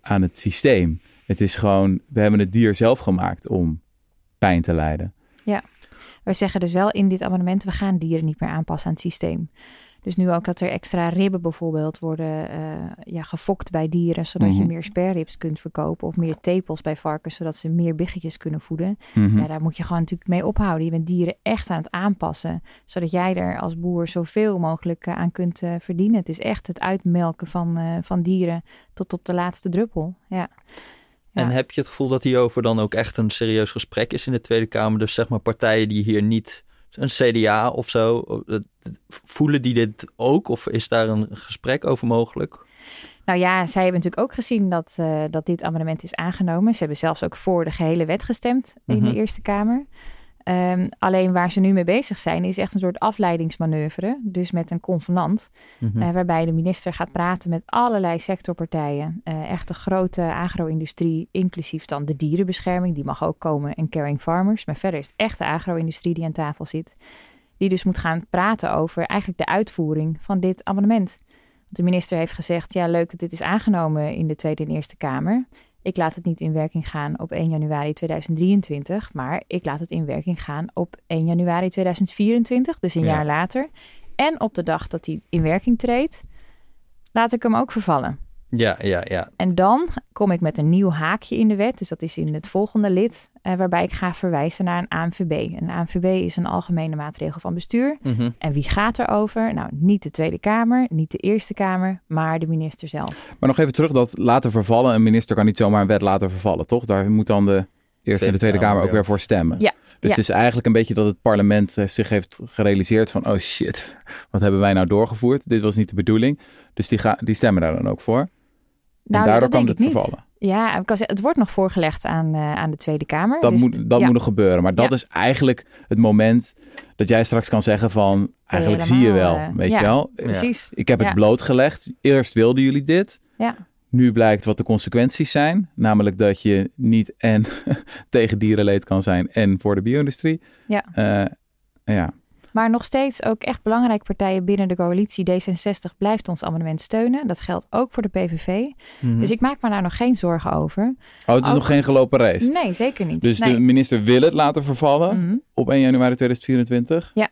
aan het systeem. Het is gewoon, we hebben het dier zelf gemaakt om pijn te lijden. Ja, wij zeggen dus wel in dit amendement, we gaan dieren niet meer aanpassen aan het systeem. Dus nu ook dat er extra ribben bijvoorbeeld worden uh, ja, gefokt bij dieren, zodat je mhm. meer sperribs kunt verkopen of meer tepels bij varkens, zodat ze meer biggetjes kunnen voeden. Mm ja, daar moet je gewoon natuurlijk mee ophouden. Je bent dieren echt aan het aanpassen, zodat jij er als boer zoveel mogelijk uh, aan kunt uh, verdienen. Het is echt het uitmelken van, van dieren tot op de laatste druppel. Ja. En heb je het gevoel dat hierover dan ook echt een serieus gesprek is in de Tweede Kamer? Dus zeg maar partijen die hier niet, een CDA of zo, voelen die dit ook? Of is daar een gesprek over mogelijk? Nou ja, zij hebben natuurlijk ook gezien dat, uh, dat dit amendement is aangenomen. Ze hebben zelfs ook voor de gehele wet gestemd in de mhm. Eerste Kamer. Um, alleen waar ze nu mee bezig zijn, is echt een soort afleidingsmanoeuvre. Dus met een convenant, mm waarbij de minister gaat praten met allerlei sectorpartijen. Uh, echt de grote agro-industrie, inclusief dan de dierenbescherming, die mag ook komen, en caring farmers. Maar verder is het echt de agro-industrie die aan tafel zit. Die dus moet gaan praten over eigenlijk de uitvoering van dit amendement. de minister heeft gezegd, ja leuk dat dit is aangenomen in de Tweede en Eerste Kamer. Ik laat het niet in werking gaan op 1 januari 2023, maar ik laat het in werking gaan op 1 januari 2024, dus een jaar later. En op de dag dat hij in werking treedt, laat ik hem ook vervallen. Ja, ja, ja. En dan kom ik met een nieuw haakje in de wet. Dus dat is in het volgende lid, eh, waarbij ik ga verwijzen naar een ANVB. Een ANVB is een algemene maatregel van bestuur. Mhm. En wie gaat erover? Nou, niet de Tweede Kamer, niet de Eerste Kamer, maar de minister zelf. Maar nog even terug dat laten vervallen. Een minister kan niet zomaar een wet laten vervallen, toch? Daar moet dan de Eerste en de Tweede Kamer, ook weer voor stemmen. Ja. Dus het is eigenlijk een beetje dat het parlement eh, zich heeft gerealiseerd van... oh shit, wat hebben wij nou doorgevoerd? Dit was niet de bedoeling. Dus die, gaan, die stemmen daar dan ook voor. Nou, en daardoor kan het vervallen. Ja, het wordt nog voorgelegd aan, uh, aan de Tweede Kamer. Dat, dus moet, dat moet nog gebeuren. Maar dat is eigenlijk het moment dat jij straks kan zeggen van... Eigenlijk zie je wel, weet je wel. Precies. Ik heb het blootgelegd. Eerst wilden jullie dit. Ja. Nu blijkt wat de consequenties zijn. Namelijk dat je niet en tegen dierenleed kan zijn en voor de bio-industrie. Ja. Uh, ja. Maar nog steeds ook echt belangrijke partijen binnen de coalitie D66 blijft ons amendement steunen. Dat geldt ook voor de PVV. Mhm. Dus ik maak me daar nog geen zorgen over. Oh, het is nog geen gelopen race? Nee, zeker niet. Dus de minister wil het laten vervallen mhm. op 1 januari 2024? Ja.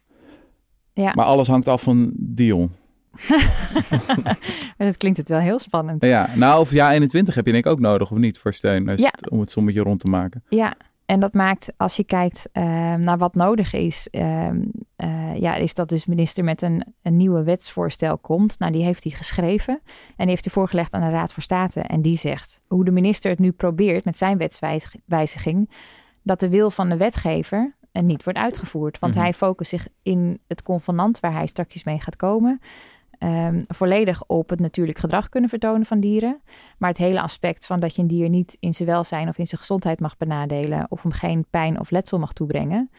ja. Maar alles hangt af van Dion. dat klinkt het wel heel spannend. Ja, nou, of ja 21 heb je denk ik ook nodig of niet voor steun ja. om het sommetje rond te maken. Ja, en dat maakt, als je kijkt uh, naar wat nodig is, uh, uh, ja, is dat dus minister met een, een nieuwe wetsvoorstel komt. Nou, die heeft hij geschreven en die heeft hij voorgelegd aan de Raad voor State. En die zegt hoe de minister het nu probeert met zijn wetswijziging, dat de wil van de wetgever niet wordt uitgevoerd. Want mhm. hij focust zich in het convenant waar hij straks mee gaat komen. Um, volledig op het natuurlijk gedrag kunnen vertonen van dieren. Maar het hele aspect van dat je een dier niet in zijn welzijn of in zijn gezondheid mag benadelen. of hem geen pijn of letsel mag toebrengen.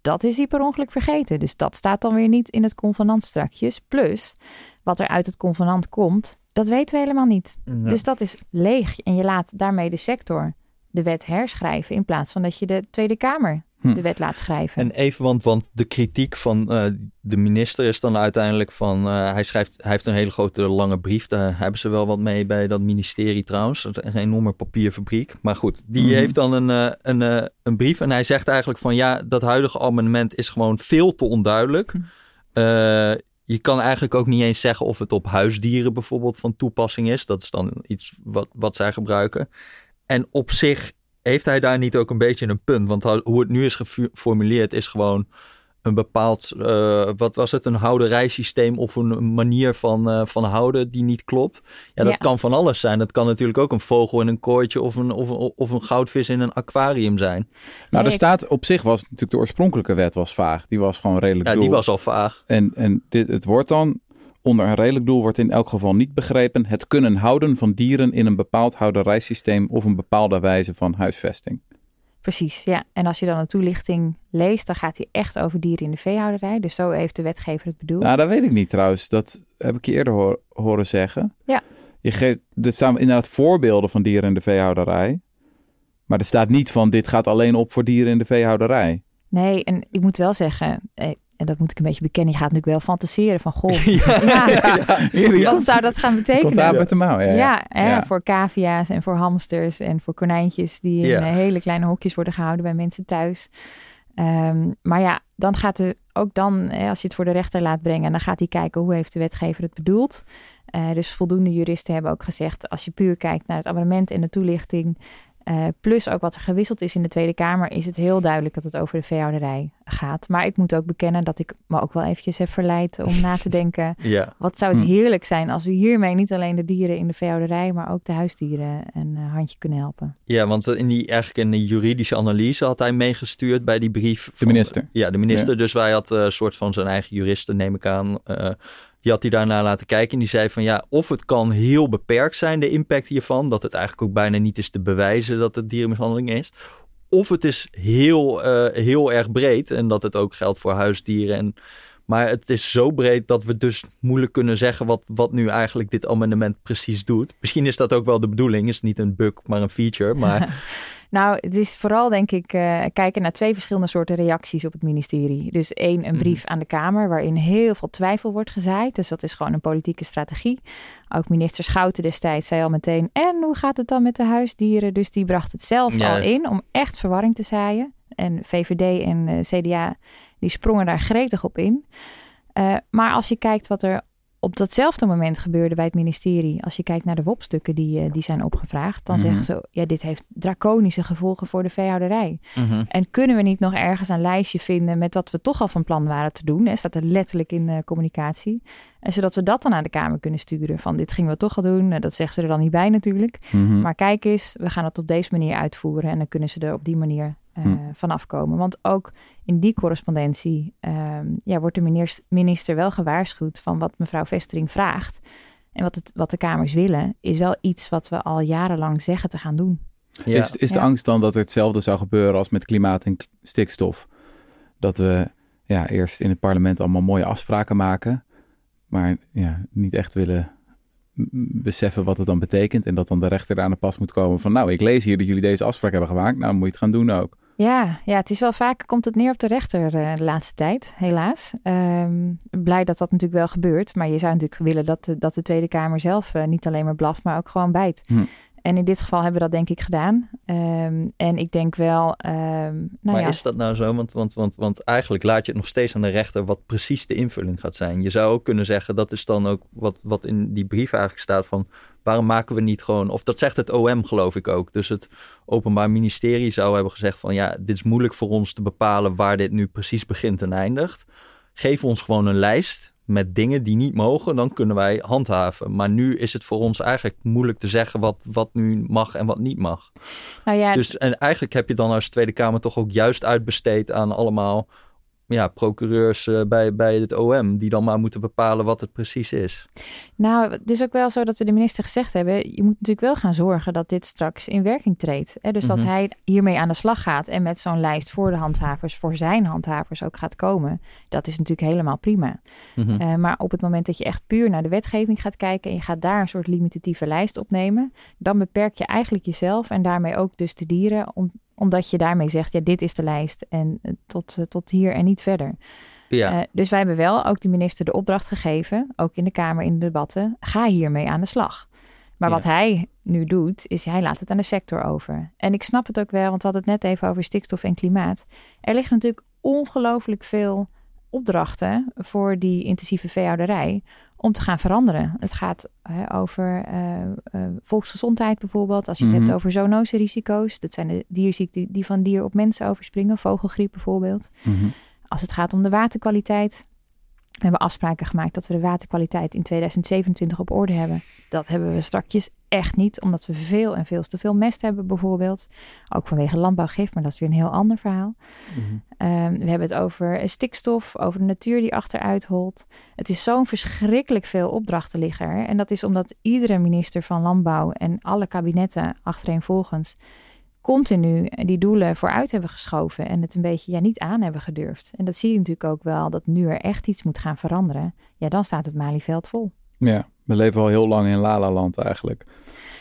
dat is hij per ongeluk vergeten. Dus dat staat dan weer niet in het convenant strakjes. Plus, wat er uit het convenant komt, dat weten we helemaal niet. Dus dat is leeg. En je laat daarmee de sector de wet herschrijven. in plaats van dat je de Tweede Kamer Hm. de wet laat schrijven. En even, want, want de kritiek van uh, de minister is dan uiteindelijk van... Uh, hij, schrijft, hij heeft een hele grote lange brief. Daar hebben ze wel wat mee bij dat ministerie trouwens. Een enorme papierfabriek. Maar goed, die mm heeft dan een, uh, een, een brief. En hij zegt eigenlijk van... ja, dat huidige amendement is gewoon veel te onduidelijk. Hm. je kan eigenlijk ook niet eens zeggen of het op huisdieren bijvoorbeeld van toepassing is. Dat is dan iets wat, wat zij gebruiken. En op zich heeft hij daar niet ook een beetje een punt? Want hoe het nu is geformuleerd is gewoon een bepaald, uh, wat was het, een houderijsysteem of een manier van, uh, van houden die niet klopt. Ja, dat kan van alles zijn. Dat kan natuurlijk ook een vogel in een kooitje of een, of, of een goudvis in een aquarium zijn. Nou, er staat op zich was natuurlijk de oorspronkelijke wet was vaag. Die was gewoon redelijk Ja, die was al vaag. En, en dit, het wordt dan Onder een redelijk doel wordt in elk geval niet begrepen het kunnen houden van dieren in een bepaald houderijsysteem of een bepaalde wijze van huisvesting. Precies, ja. En als je dan een toelichting leest, dan gaat hij echt over dieren in de veehouderij. Dus zo heeft de wetgever het bedoeld. Nou, dat weet ik niet trouwens. Dat heb ik je eerder horen zeggen. Ja. Je geeft, er staan inderdaad voorbeelden van dieren in de veehouderij. Maar er staat niet van dit gaat alleen op voor dieren in de veehouderij. Nee, en ik moet wel zeggen, eh, en dat moet ik een beetje bekennen, je gaat natuurlijk wel fantaseren van, goh, ja, ja, wat zou dat gaan betekenen? Komt de mouw, ja. Ja, voor cavia's en voor hamsters en voor konijntjes die in eh, hele kleine hokjes worden gehouden bij mensen thuis. Um, maar ja, dan gaat er ook dan, als je het voor de rechter laat brengen, dan gaat hij kijken hoe heeft de wetgever het bedoeld. Uh, dus voldoende juristen hebben ook gezegd, als je puur kijkt naar het abonnement en de toelichting, uh, plus ook wat er gewisseld is in de Tweede Kamer, is het heel duidelijk dat het over de veehouderij gaat. Maar ik moet ook bekennen dat ik me ook wel eventjes heb verleid om na te denken. Ja. Wat zou het hm. heerlijk zijn als we hiermee niet alleen de dieren in de veehouderij, maar ook de huisdieren een uh, handje kunnen helpen. Ja, want in die, eigenlijk in de juridische analyse had hij meegestuurd bij die brief. de minister. Ja, de minister. Dus wij had een uh, soort van zijn eigen juristen, neem ik aan uh, die had hij daarna laten kijken en die zei van ja, of het kan heel beperkt zijn, de impact hiervan, dat het eigenlijk ook bijna niet is te bewijzen dat het dierenmishandeling is. Of het is heel, uh, heel erg breed en dat het ook geldt voor huisdieren. En, maar het is zo breed dat we dus moeilijk kunnen zeggen wat, wat nu eigenlijk dit amendement precies doet. Misschien is dat ook wel de bedoeling, is niet een bug, maar een feature. Maar Nou, het is vooral denk ik uh, kijken naar twee verschillende soorten reacties op het ministerie. Dus één, een mhm. brief aan de Kamer waarin heel veel twijfel wordt gezaaid. Dus dat is gewoon een politieke strategie. Ook minister Schouten destijds zei al meteen, en hoe gaat het dan met de huisdieren? Dus die bracht het zelf al in om echt verwarring te zaaien. En VVD en uh, eh, CDA die sprongen daar gretig op in. Uh, maar als je kijkt wat er op datzelfde moment gebeurde bij het ministerie. Als je kijkt naar de WOP-stukken die, uh, die zijn opgevraagd, dan zeggen mhm. ze: ja, dit heeft draconische gevolgen voor de veehouderij. Mhm. En kunnen we niet nog ergens een lijstje vinden met wat we toch al van plan waren te doen? Hè? Staat er letterlijk in de communicatie. En zodat we dat dan aan de Kamer kunnen sturen. Van dit gingen we toch al doen. Dat zeggen ze er dan niet bij natuurlijk. Mhm. Maar kijk eens, we gaan het op deze manier uitvoeren. En dan kunnen ze er op die manier uh, vanaf komen. Want ook in die correspondentie ehm, ja, wordt de minister wel gewaarschuwd van wat mevrouw Vestering vraagt. En wat, het, wat de Kamers willen, is wel iets wat we al jarenlang zeggen te gaan doen. Is, is de angst dan dat er hetzelfde zou gebeuren als met klimaat en stikstof? Dat we ja, eerst in het parlement allemaal mooie afspraken maken, maar ja, niet echt willen beseffen wat het dan betekent. En dat dan de rechter aan de pas moet komen van nou, ik lees hier dat jullie deze afspraak hebben gemaakt. Nou, moet je het gaan doen ook. Ja, ja, het is wel vaak, komt het neer op de rechter uh, de laatste tijd, helaas. Um, blij dat dat natuurlijk wel gebeurt. Maar je zou natuurlijk willen dat de, dat de Tweede Kamer zelf uh, niet alleen maar blaft, maar ook gewoon bijt. Hm. En in dit geval hebben we dat denk ik gedaan. Um, en ik denk wel. Um, nou maar ja. is dat nou zo? Want, want, want, want eigenlijk laat je het nog steeds aan de rechter wat precies de invulling gaat zijn. Je zou ook kunnen zeggen, dat is dan ook wat, wat in die brief eigenlijk staat van waarom maken we niet gewoon, of dat zegt het OM geloof ik ook. Dus het Openbaar Ministerie zou hebben gezegd van ja, dit is moeilijk voor ons te bepalen waar dit nu precies begint en eindigt. Geef ons gewoon een lijst met dingen die niet mogen, dan kunnen wij handhaven. Maar nu is het voor ons eigenlijk moeilijk te zeggen wat, wat nu mag en wat niet mag. Nou ja, dus en eigenlijk heb je dan als Tweede Kamer toch ook juist uitbesteed aan allemaal ja, procureurs uh, bij, bij het OM, die dan maar moeten bepalen wat het precies is. Nou, het is ook wel zo dat we de minister gezegd hebben, je moet natuurlijk wel gaan zorgen dat dit straks in werking treedt. Hè? Dus dat mhm. hij hiermee aan de slag gaat en met zo'n lijst voor de handhavers, voor zijn handhavers ook gaat komen. Dat is natuurlijk helemaal prima. Mhm. uh, maar op het moment dat je echt puur naar de wetgeving gaat kijken en je gaat daar een soort limitatieve lijst opnemen, dan beperk je eigenlijk jezelf en daarmee ook dus de dieren om omdat je daarmee zegt, ja, dit is de lijst en eh, tot, eh, tot hier en niet verder. Ja. Uh, dus wij hebben wel ook de minister de opdracht gegeven, ook in de Kamer in de debatten, ga hiermee aan de slag. Maar wat hij nu doet, is hij laat het aan de sector over. En ik snap het ook wel, want we hadden het net even over stikstof en klimaat. Er ligt natuurlijk ongelooflijk veel opdrachten voor die intensieve veehouderij om te gaan veranderen. Het gaat hè, over uh, uh, volksgezondheid bijvoorbeeld. Als je het hebt mhm. over zoonose-risico's. Dat zijn de dierziekten die van dier op mensen overspringen. Vogelgriep bijvoorbeeld. Mhm. Als het gaat om de waterkwaliteit, we hebben afspraken gemaakt dat we de waterkwaliteit in 2027 op orde hebben. Dat hebben we strakjes echt niet, omdat we veel en veel te veel mest hebben bijvoorbeeld. Ook vanwege landbouwgif, maar dat is weer een heel ander verhaal. Ehm, we hebben het over stikstof, over de natuur die achteruit holt. Het is zo'n verschrikkelijk veel opdrachten liggen er. En dat is omdat iedere minister van Landbouw en alle kabinetten achtereenvolgens continu die doelen vooruit hebben geschoven en het een beetje ja, niet aan hebben gedurfd. En dat zie je natuurlijk ook wel, dat nu er echt iets moet gaan veranderen. Ja, dan staat het Malieveld vol. Ja, we leven al heel lang in Lala-land eigenlijk.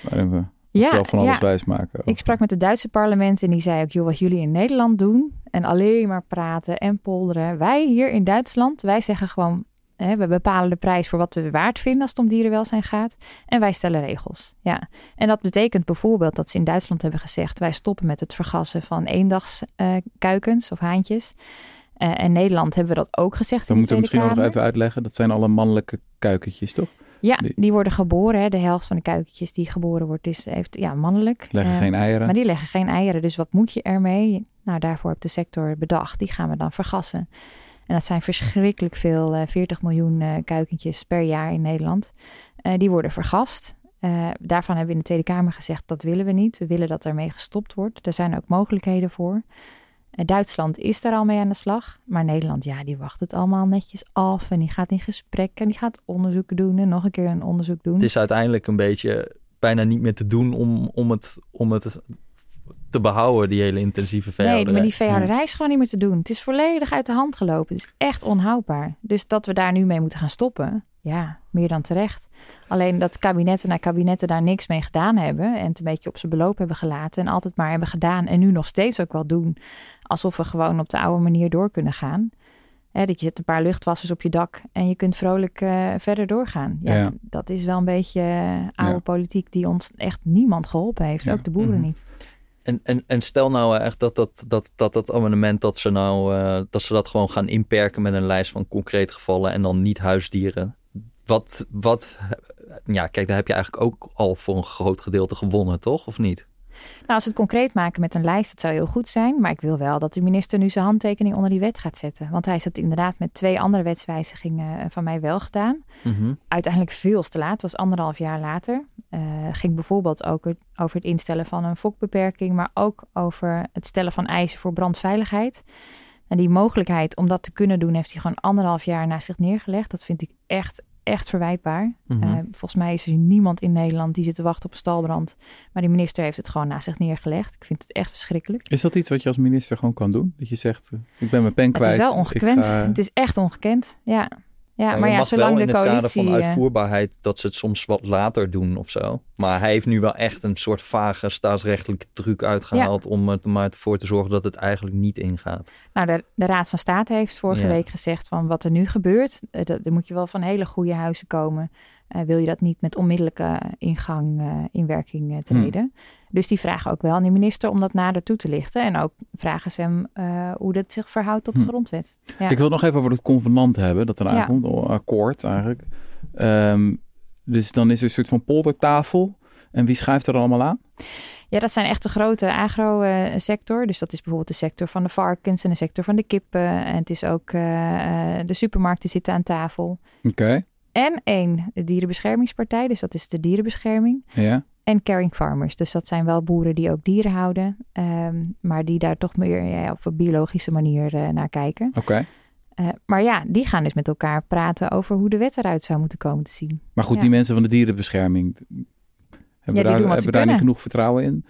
Waarin we Ja, zelf van alles ja. wijs maken. Ik sprak met het Duitse parlement en die zei ook, joh, wat jullie in Nederland doen en alleen maar praten en polderen. Wij hier in Duitsland, wij zeggen gewoon, hè, we bepalen de prijs voor wat we waard vinden als het om dierenwelzijn gaat. En wij stellen regels. Ja. En dat betekent bijvoorbeeld dat ze in Duitsland hebben gezegd, wij stoppen met het vergassen van eendagskuikens of haantjes. Eh, en Nederland hebben we dat ook gezegd We in de moeten Tweede misschien nog even uitleggen. Dat zijn alle mannelijke kuikentjes, toch? Ja, die- die worden geboren. Hè. De helft van de kuikentjes die geboren wordt is heeft, ja, mannelijk. Leggen Eh, geen eieren. Maar die leggen geen eieren. Dus wat moet je ermee? Nou, daarvoor heeft de sector bedacht. Die gaan we dan vergassen. En dat zijn verschrikkelijk veel, eh 40 miljoen eh, kuikentjes per jaar in Nederland. Eh, die worden vergast. Eh, daarvan hebben we in de Tweede Kamer gezegd dat willen we niet. We willen dat ermee gestopt wordt. Er zijn ook mogelijkheden voor. Eh, Duitsland is daar al mee aan de slag. Maar Nederland, ja, die wacht het allemaal netjes af. En die gaat in gesprek en die gaat onderzoeken doen. En nog een keer een onderzoek doen. Het is uiteindelijk een beetje bijna niet meer te doen om, om, het, om het te behouden, die hele intensieve Nee, veehouderij. maar die veehouderij is gewoon niet meer te doen. Het is volledig uit de hand gelopen. Het is echt onhoudbaar. Dus dat we daar nu mee moeten gaan stoppen, ja, meer dan terecht. Alleen dat kabinetten na kabinetten daar niks mee gedaan hebben en het een beetje op zijn beloop hebben gelaten en altijd maar hebben gedaan en nu nog steeds ook wel doen, alsof we gewoon op de oude manier door kunnen gaan. Hè, dat je zet een paar luchtwassers op je dak en je kunt vrolijk eh, verder doorgaan. Ja, Dat is wel een beetje eh, oude Ja. politiek die ons echt niemand geholpen heeft. Ja. Ook de boeren Mhm. niet. En, en, en stel nou echt dat dat, dat, dat, dat amendement dat ze nou eh, dat ze dat gewoon gaan inperken met een lijst van concrete gevallen en dan niet huisdieren. Wat, wat, ja, kijk, daar heb je eigenlijk ook al voor een groot gedeelte gewonnen, toch? Of niet? Nou, als we het concreet maken met een lijst, dat zou heel goed zijn. Maar ik wil wel dat de minister nu zijn handtekening onder die wet gaat zetten. Want hij is het inderdaad met twee andere wetswijzigingen eh, van mij wel gedaan. Uiteindelijk veel te laat, was anderhalf jaar later. Eh ging bijvoorbeeld ook over het instellen van een fokbeperking, maar ook over het stellen van eisen voor brandveiligheid. En die mogelijkheid om dat te kunnen doen, heeft hij gewoon anderhalf jaar naast zich neergelegd. Dat vind ik echt, echt verwijtbaar. Mhm. Eh, volgens mij is er niemand in Nederland die zit te wachten op een stalbrand. Maar die minister heeft het gewoon naast zich neergelegd. Ik vind het echt verschrikkelijk. Is dat iets wat je als minister gewoon kan doen? Dat je zegt, eh, ik ben mijn pen Het kwijt. is wel ongekend. ga- Het is echt ongekend. Ja, ja Ja, maar ja, zolang wel de in het kader coalitie... van eh, uitvoerbaarheid dat ze het soms wat later doen of zo. Maar hij heeft nu wel echt een soort vage staatsrechtelijke truc uitgehaald om er maar ervoor te zorgen dat het eigenlijk niet ingaat. Nou, de, de Raad van State heeft vorige Ja. week gezegd van wat er nu gebeurt, eh, dat, er moet je wel van hele goede huizen komen. Eh, wil je dat niet met onmiddellijke ingang eh, in werking eh, treden? Dus die vragen ook wel aan de minister om dat nader toe te lichten. En ook vragen ze hem eh, hoe dat zich verhoudt tot de Hm. grondwet. Ja. Ik wil het nog even over het convenant hebben, dat eraan Ja. komt, een akkoord eigenlijk. Ehm, dus dan is er een soort van poldertafel. En wie schuift er allemaal aan? Ja, dat zijn echt de grote agro-sector. Dus dat is bijvoorbeeld de sector van de varkens en de sector van de kippen. En het is ook eh, eh, de supermarkten zitten aan tafel. Oké, En één, de dierenbeschermingspartij. Dus dat is de dierenbescherming. ja. En caring farmers. Dus dat zijn wel boeren die ook dieren houden. ehm, maar die daar toch meer ja, op een biologische manier eh, naar kijken. Oké. Eh, maar ja, die gaan dus met elkaar praten over hoe de wet eruit zou moeten komen te zien. Maar goed, Ja. die mensen van de dierenbescherming, hebben die we daar, hebben daar niet genoeg vertrouwen in?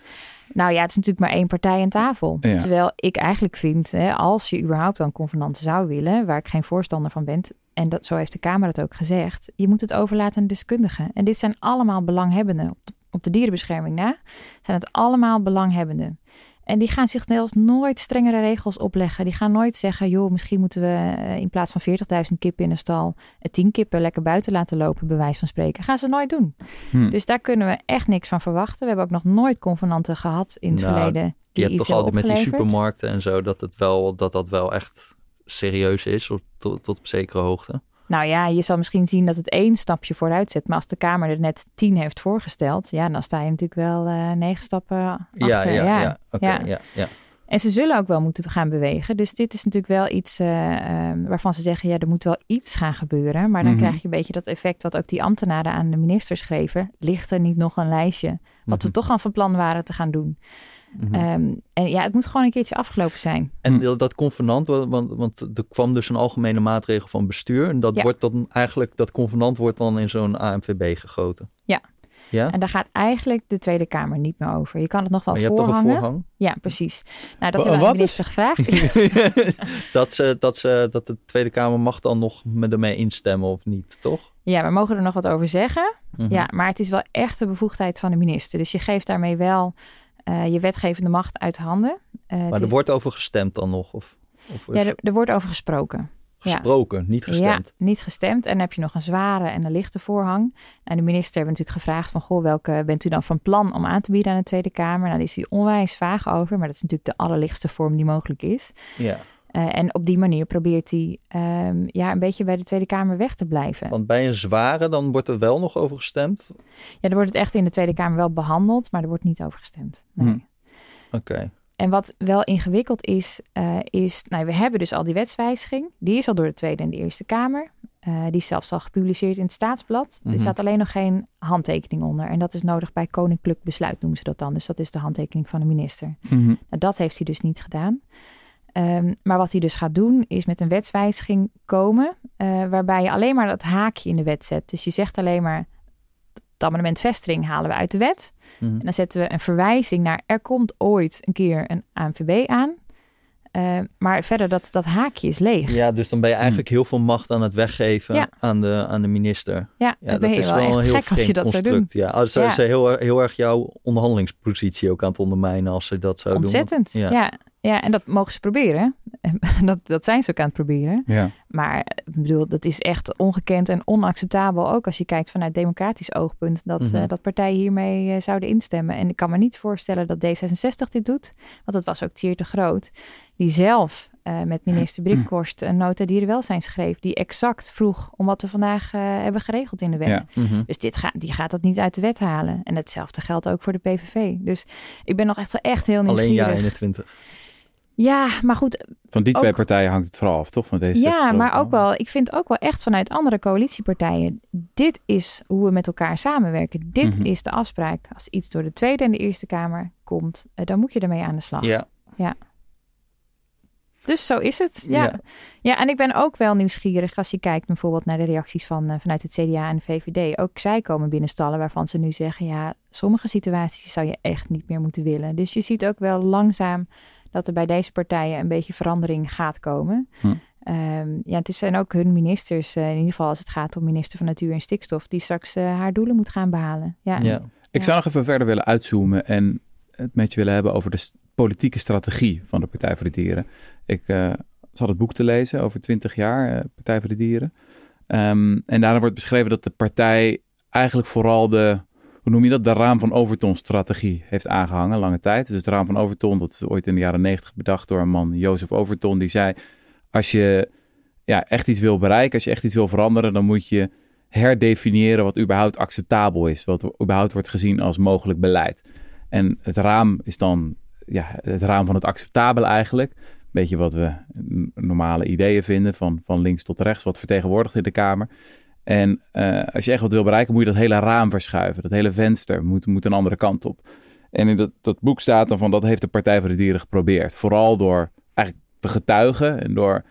Nou ja, het is natuurlijk maar één partij aan tafel. Ja. Terwijl ik eigenlijk vind, hè, als je überhaupt dan convenanten zou willen, waar ik geen voorstander van ben, en dat, zo heeft de Kamer het ook gezegd, je moet het overlaten aan deskundigen. En dit zijn allemaal belanghebbenden. Op de, op de dierenbescherming na zijn het allemaal belanghebbenden. En die gaan zich zelfs nooit strengere regels opleggen. Die gaan nooit zeggen, joh, misschien moeten we eh, in plaats van 40.000 kippen in een stal, eh, 10 kippen lekker buiten laten lopen, bij wijze van spreken. Gaan ze nooit doen. Hm. Dus daar kunnen we echt niks van verwachten. We hebben ook nog nooit convenanten gehad in het Nou, verleden. Je Die hebt iets toch altijd met die supermarkten en zo dat het wel, dat, dat wel echt serieus is tot, tot, tot op zekere hoogte. Nou ja, je zal misschien zien dat het één stapje vooruit zet. Maar als de Kamer er net tien heeft voorgesteld, ja, dan sta je natuurlijk wel eh, negen stappen achter. Ja, ja, ja. Oké, ja. ja. Ja, En ze zullen ook wel moeten gaan bewegen. Dus dit is natuurlijk wel iets uh, waarvan ze zeggen: ja, er moet wel iets gaan gebeuren. Maar dan Mhm. krijg je een beetje dat effect wat ook die ambtenaren aan de minister schreven. Ligt er niet nog een lijstje? Wat we Mhm. toch al van plan waren te gaan doen. Mhm. Ehm, en ja, het moet gewoon een keertje afgelopen zijn. En Hm. dat, dat convenant, wa- want, want er kwam dus een algemene maatregel van bestuur. En dat Ja. wordt dan eigenlijk, dat convenant wordt dan in zo'n AMVB gegoten. Ja. Ja? En daar gaat eigenlijk de Tweede Kamer niet meer over. Je kan het nog wel Maar je hebt toch een voorhang? Ja, precies. Nou, dat hebben we aan de wat is- minister gevraagd. dat, ze, dat, ze, dat de Tweede Kamer mag dan nog met ermee instemmen of niet, toch? ja, we mogen er nog wat over zeggen. Mhm. Ja, maar het is wel echt de bevoegdheid van de minister. Dus je geeft daarmee wel eh, je wetgevende macht uit handen. Eh, Maar er is- wordt over gestemd dan nog? Of, of ja, er, er wordt over gesproken. gesproken, niet gestemd? Ja, niet gestemd. En dan heb je nog een zware en een lichte voorhang. En de minister hebben natuurlijk gevraagd van... goh, welke bent u dan van plan om aan te bieden aan de Tweede Kamer? Nou, daar is hij onwijs vaag over. Maar dat is natuurlijk de allerlichtste vorm die mogelijk is. Ja. Eh, en op die manier probeert hij ehm, ja, een beetje bij de Tweede Kamer weg te blijven. Want bij een zware, dan wordt er wel nog over gestemd? Ja, er wordt het echt in de Tweede Kamer wel behandeld... maar er wordt niet over gestemd. Nee. Hm. Oké. En wat wel ingewikkeld is, eh, is, nou, we hebben dus al die wetswijziging. Die is al door de Tweede en de Eerste Kamer. Eh, die is zelfs al gepubliceerd in het Staatsblad. Mhm. Er staat alleen nog geen handtekening onder. En dat is nodig bij koninklijk besluit, noemen ze dat dan. Dus dat is de handtekening van de minister. Mhm. Nou, dat heeft hij dus niet gedaan. Ehm, maar wat hij dus gaat doen, is met een wetswijziging komen. eh, waarbij je alleen maar dat haakje in de wet zet. Dus je zegt alleen maar. Het amendement vestiging halen we uit de wet. Mhm. En dan zetten we een verwijzing naar er komt ooit een keer een ANVB aan. Eh, maar verder, dat, dat haakje is leeg. Ja, dus dan ben je eigenlijk heel veel macht aan het weggeven Ja. aan, de, aan de minister. Ja, je is wel, een heel gek als je dat zou doen. construct. Ja, oh, ze Ja. ze heel, heel erg jouw onderhandelingspositie ook aan het ondermijnen als ze dat zou Ontzettend. doen. Ja. Ja. Ja. en dat mogen ze proberen. dat, dat zijn ze ook aan het proberen. Ja. Maar ik bedoel, dat is echt ongekend en onacceptabel. Ook als je kijkt vanuit democratisch oogpunt. Dat, Mhm. eh, dat partijen hiermee eh, zouden instemmen. En ik kan me niet voorstellen dat D66 dit doet. Want het was ook Thier de Groot. Die zelf eh, met minister Brinkhorst een nota dierenwelzijn schreef. Die exact vroeg om wat we vandaag hebben geregeld in de wet. Ja. Mhm. Dus dit gaat, die gaat dat niet uit de wet halen. En hetzelfde geldt ook voor de PVV. Dus ik ben nog echt wel echt heel Alleen nieuwsgierig. ja 21. Ja, maar goed. Van die twee Ook- partijen hangt het vooral af, toch? Van deze Ja, maar ook wel. Ik vind ook wel echt vanuit andere coalitiepartijen. Dit is hoe we met elkaar samenwerken. Dit Mhm. is de afspraak. Als iets door de Tweede en de Eerste Kamer komt, eh, dan moet je ermee aan de slag. Ja. Dus zo is het. Ja. Ja. ja. en ik ben ook wel nieuwsgierig als je kijkt bijvoorbeeld naar de reacties van, eh, vanuit het CDA en de VVD. Ook zij komen binnenstallen waarvan ze nu zeggen, ja, sommige situaties zou je echt niet meer moeten willen. Dus je ziet ook wel langzaam dat er bij deze partijen een beetje verandering gaat komen. Hm. Ehm, ja, het zijn ook hun ministers, eh, in ieder geval als het gaat om minister van Natuur en Stikstof, die straks eh, haar doelen moet gaan behalen. Ja, Ja. Ik zou nog even verder willen uitzoomen en het met je willen hebben over de politieke strategie van de Partij voor de Dieren. Ik eh, zat het boek te lezen over 20 jaar, Partij voor de Dieren. Ehm, en daarin wordt beschreven dat de partij eigenlijk vooral de, hoe noem je dat, de raam van Overton strategie heeft aangehangen, lange tijd. Dus het raam van Overton, dat is ooit in de jaren 90 bedacht door een man, Jozef Overton, die zei, als je ja, echt iets wil bereiken, als je echt iets wil veranderen, dan moet je herdefiniëren wat überhaupt acceptabel is, wat überhaupt wordt gezien als mogelijk beleid. En het raam is dan ja, het raam van het acceptabele eigenlijk. Beetje wat we normale ideeën vinden, van, van links tot rechts, wat vertegenwoordigd in de Kamer. En eh, als je echt wat wil bereiken, moet je dat hele raam verschuiven. Dat hele venster moet, moet een andere kant op. En in dat, dat boek staat dan van dat heeft de Partij voor de Dieren geprobeerd. Vooral door eigenlijk te getuigen en door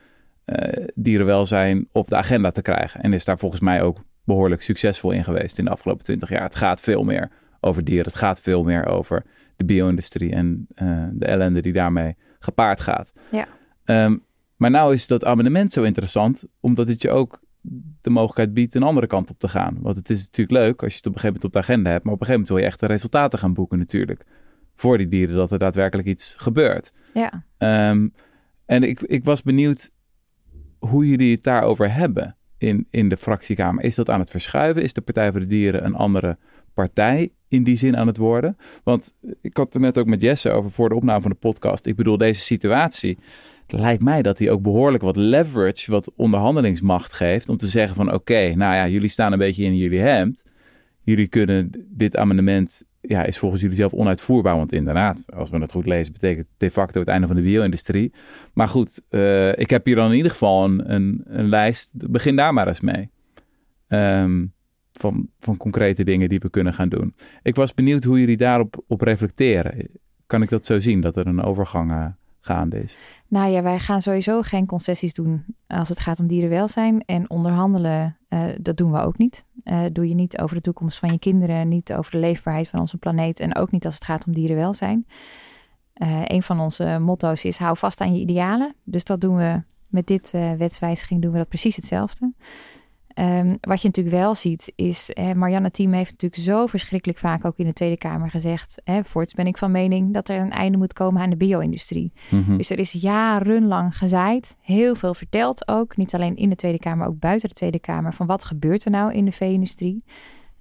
eh, dierenwelzijn op de agenda te krijgen. En is daar volgens mij ook behoorlijk succesvol in geweest in de afgelopen twintig jaar. Het gaat veel meer over dieren. Het gaat veel meer over de bio-industrie en eh, de ellende die daarmee gepaard gaat. Ja. Ehm, maar nou is dat amendement zo interessant, omdat het je ook de mogelijkheid biedt een andere kant op te gaan. Want het is natuurlijk leuk als je het op een gegeven moment op de agenda hebt, maar op een gegeven moment wil je echt de resultaten gaan boeken natuurlijk. Voor die dieren, dat er daadwerkelijk iets gebeurt. ja. Ehm, en ik, ik was benieuwd hoe jullie het daarover hebben in, in de fractiekamer. Is dat aan het verschuiven? Is de Partij voor de Dieren een andere partij in die zin aan het worden? Want ik had het er net ook met Jesse over voor de opname van de podcast. Ik bedoel, deze situatie lijkt mij dat hij ook behoorlijk wat leverage, wat onderhandelingsmacht geeft. Om te zeggen van oké, nou ja, jullie staan een beetje in jullie hemd. Jullie kunnen dit amendement ja, is volgens jullie zelf onuitvoerbaar. Want inderdaad, als we het goed lezen, betekent de facto het einde van de bio-industrie. Maar goed, uh, ik heb hier dan in ieder geval een, een, een, lijst. Begin daar maar eens mee. Um, van, van concrete dingen die we kunnen gaan doen. Ik was benieuwd hoe jullie daarop op reflecteren. Kan ik dat zo zien, dat er een overgang uh, Nou ja, wij gaan sowieso geen concessies doen als het gaat om dierenwelzijn. En onderhandelen, uh, dat doen we ook niet. Uh, doe je niet over de toekomst van je kinderen, niet over de leefbaarheid van onze planeet en ook niet als het gaat om dierenwelzijn. Uh, een van onze motto's is hou vast aan je idealen. Dus dat doen we met dit wetswijziging doen we dat precies hetzelfde. Um, wat je natuurlijk wel ziet is, hè, Marianne Team heeft natuurlijk zo verschrikkelijk vaak ook in de Tweede Kamer gezegd, hè, voorts ben ik van mening dat er een einde moet komen aan de bio-industrie. Mm -hmm. Dus er is jarenlang gezaaid, heel veel verteld ook, niet alleen in de Tweede Kamer, maar ook buiten de Tweede Kamer, van wat gebeurt er nou in de vee-industrie.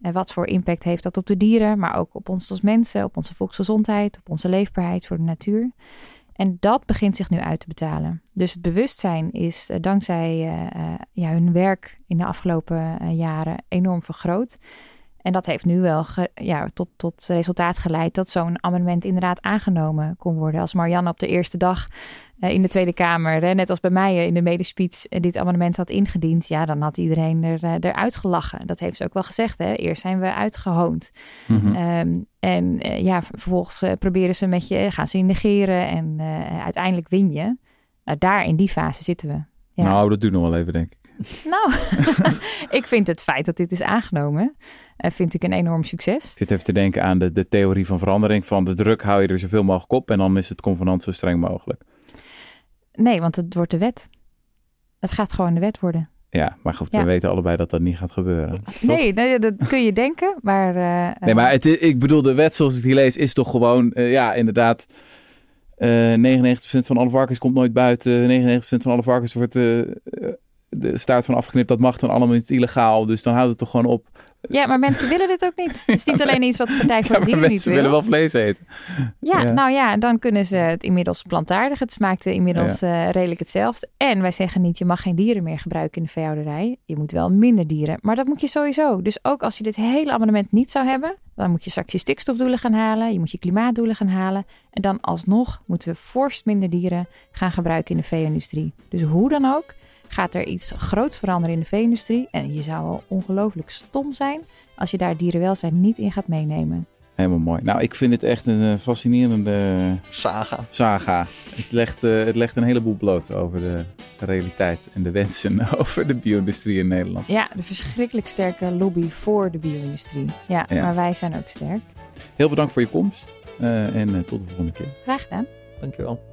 En wat voor impact heeft dat op de dieren, maar ook op ons als mensen, op onze volksgezondheid, op onze leefbaarheid voor de natuur. En dat begint zich nu uit te betalen. Dus het bewustzijn is uh, dankzij uh, ja, hun werk in de afgelopen jaren enorm vergroot. En dat heeft nu wel ja, tot, tot resultaat geleid dat zo'n amendement inderdaad aangenomen kon worden. Als Marianne op de eerste dag in de Tweede Kamer, hè, net als bij mij in de medespeech, dit amendement had ingediend, ja, dan had iedereen er, eruit gelachen. Dat heeft ze ook wel gezegd. Hè. Eerst zijn we uitgehoond. Mm -hmm. um, en ja, vervolgens proberen ze met je, gaan ze je negeren en uiteindelijk win je. Nou, daar in die fase zitten we. Ja. Nou, dat duurt nog wel even, denk ik. Nou, ik vind het feit dat dit is aangenomen, vind ik een enorm succes. Ik zit even te denken aan de, de theorie van verandering. Van de druk hou je er zoveel mogelijk op en dan is het convenant zo streng mogelijk. Nee, want het wordt de wet. Het gaat gewoon de wet worden. Ja, maar goed, ja. we weten allebei dat dat niet gaat gebeuren. Nee, nee dat kun je denken, maar... Uh, nee, maar het, ik bedoel, de wet zoals ik die lees is toch gewoon, uh, ja, inderdaad... Uh, 99% van alle varkens komt nooit buiten. 99% van alle varkens wordt de staart van afgeknipt. Dat mag dan allemaal niet illegaal. Dus dan houdt het toch gewoon op. Ja, maar mensen willen dit ook niet. Het is niet alleen iets wat de Partij voor de Dieren niet wil. willen wel vlees eten. Ja, nou ja, dan kunnen ze het inmiddels plantaardig. Het smaakt inmiddels ja. uh, redelijk hetzelfde. En wij zeggen niet, je mag geen dieren meer gebruiken in de veehouderij. Je moet wel minder dieren. Maar dat moet je sowieso. Dus ook als je dit hele abonnement niet zou hebben... dan moet je straks je stikstofdoelen gaan halen. Je moet je klimaatdoelen gaan halen. En dan alsnog moeten we forst minder dieren gaan gebruiken in de vee-industrie. Dus hoe dan ook gaat er iets groots veranderen in de vee-industrie. En je zou wel ongelooflijk stom zijn als je daar dierenwelzijn niet in gaat meenemen. Helemaal mooi. Nou, ik vind het echt een fascinerende saga. saga. Het, legt, uh, het legt een heleboel bloot over de realiteit en de wensen over de bio-industrie in Nederland. Ja, de verschrikkelijk sterke lobby voor de bio-industrie. Ja, ja, maar wij zijn ook sterk. Heel veel dank voor je komst uh, en uh, tot de volgende keer. Graag gedaan. Dankjewel.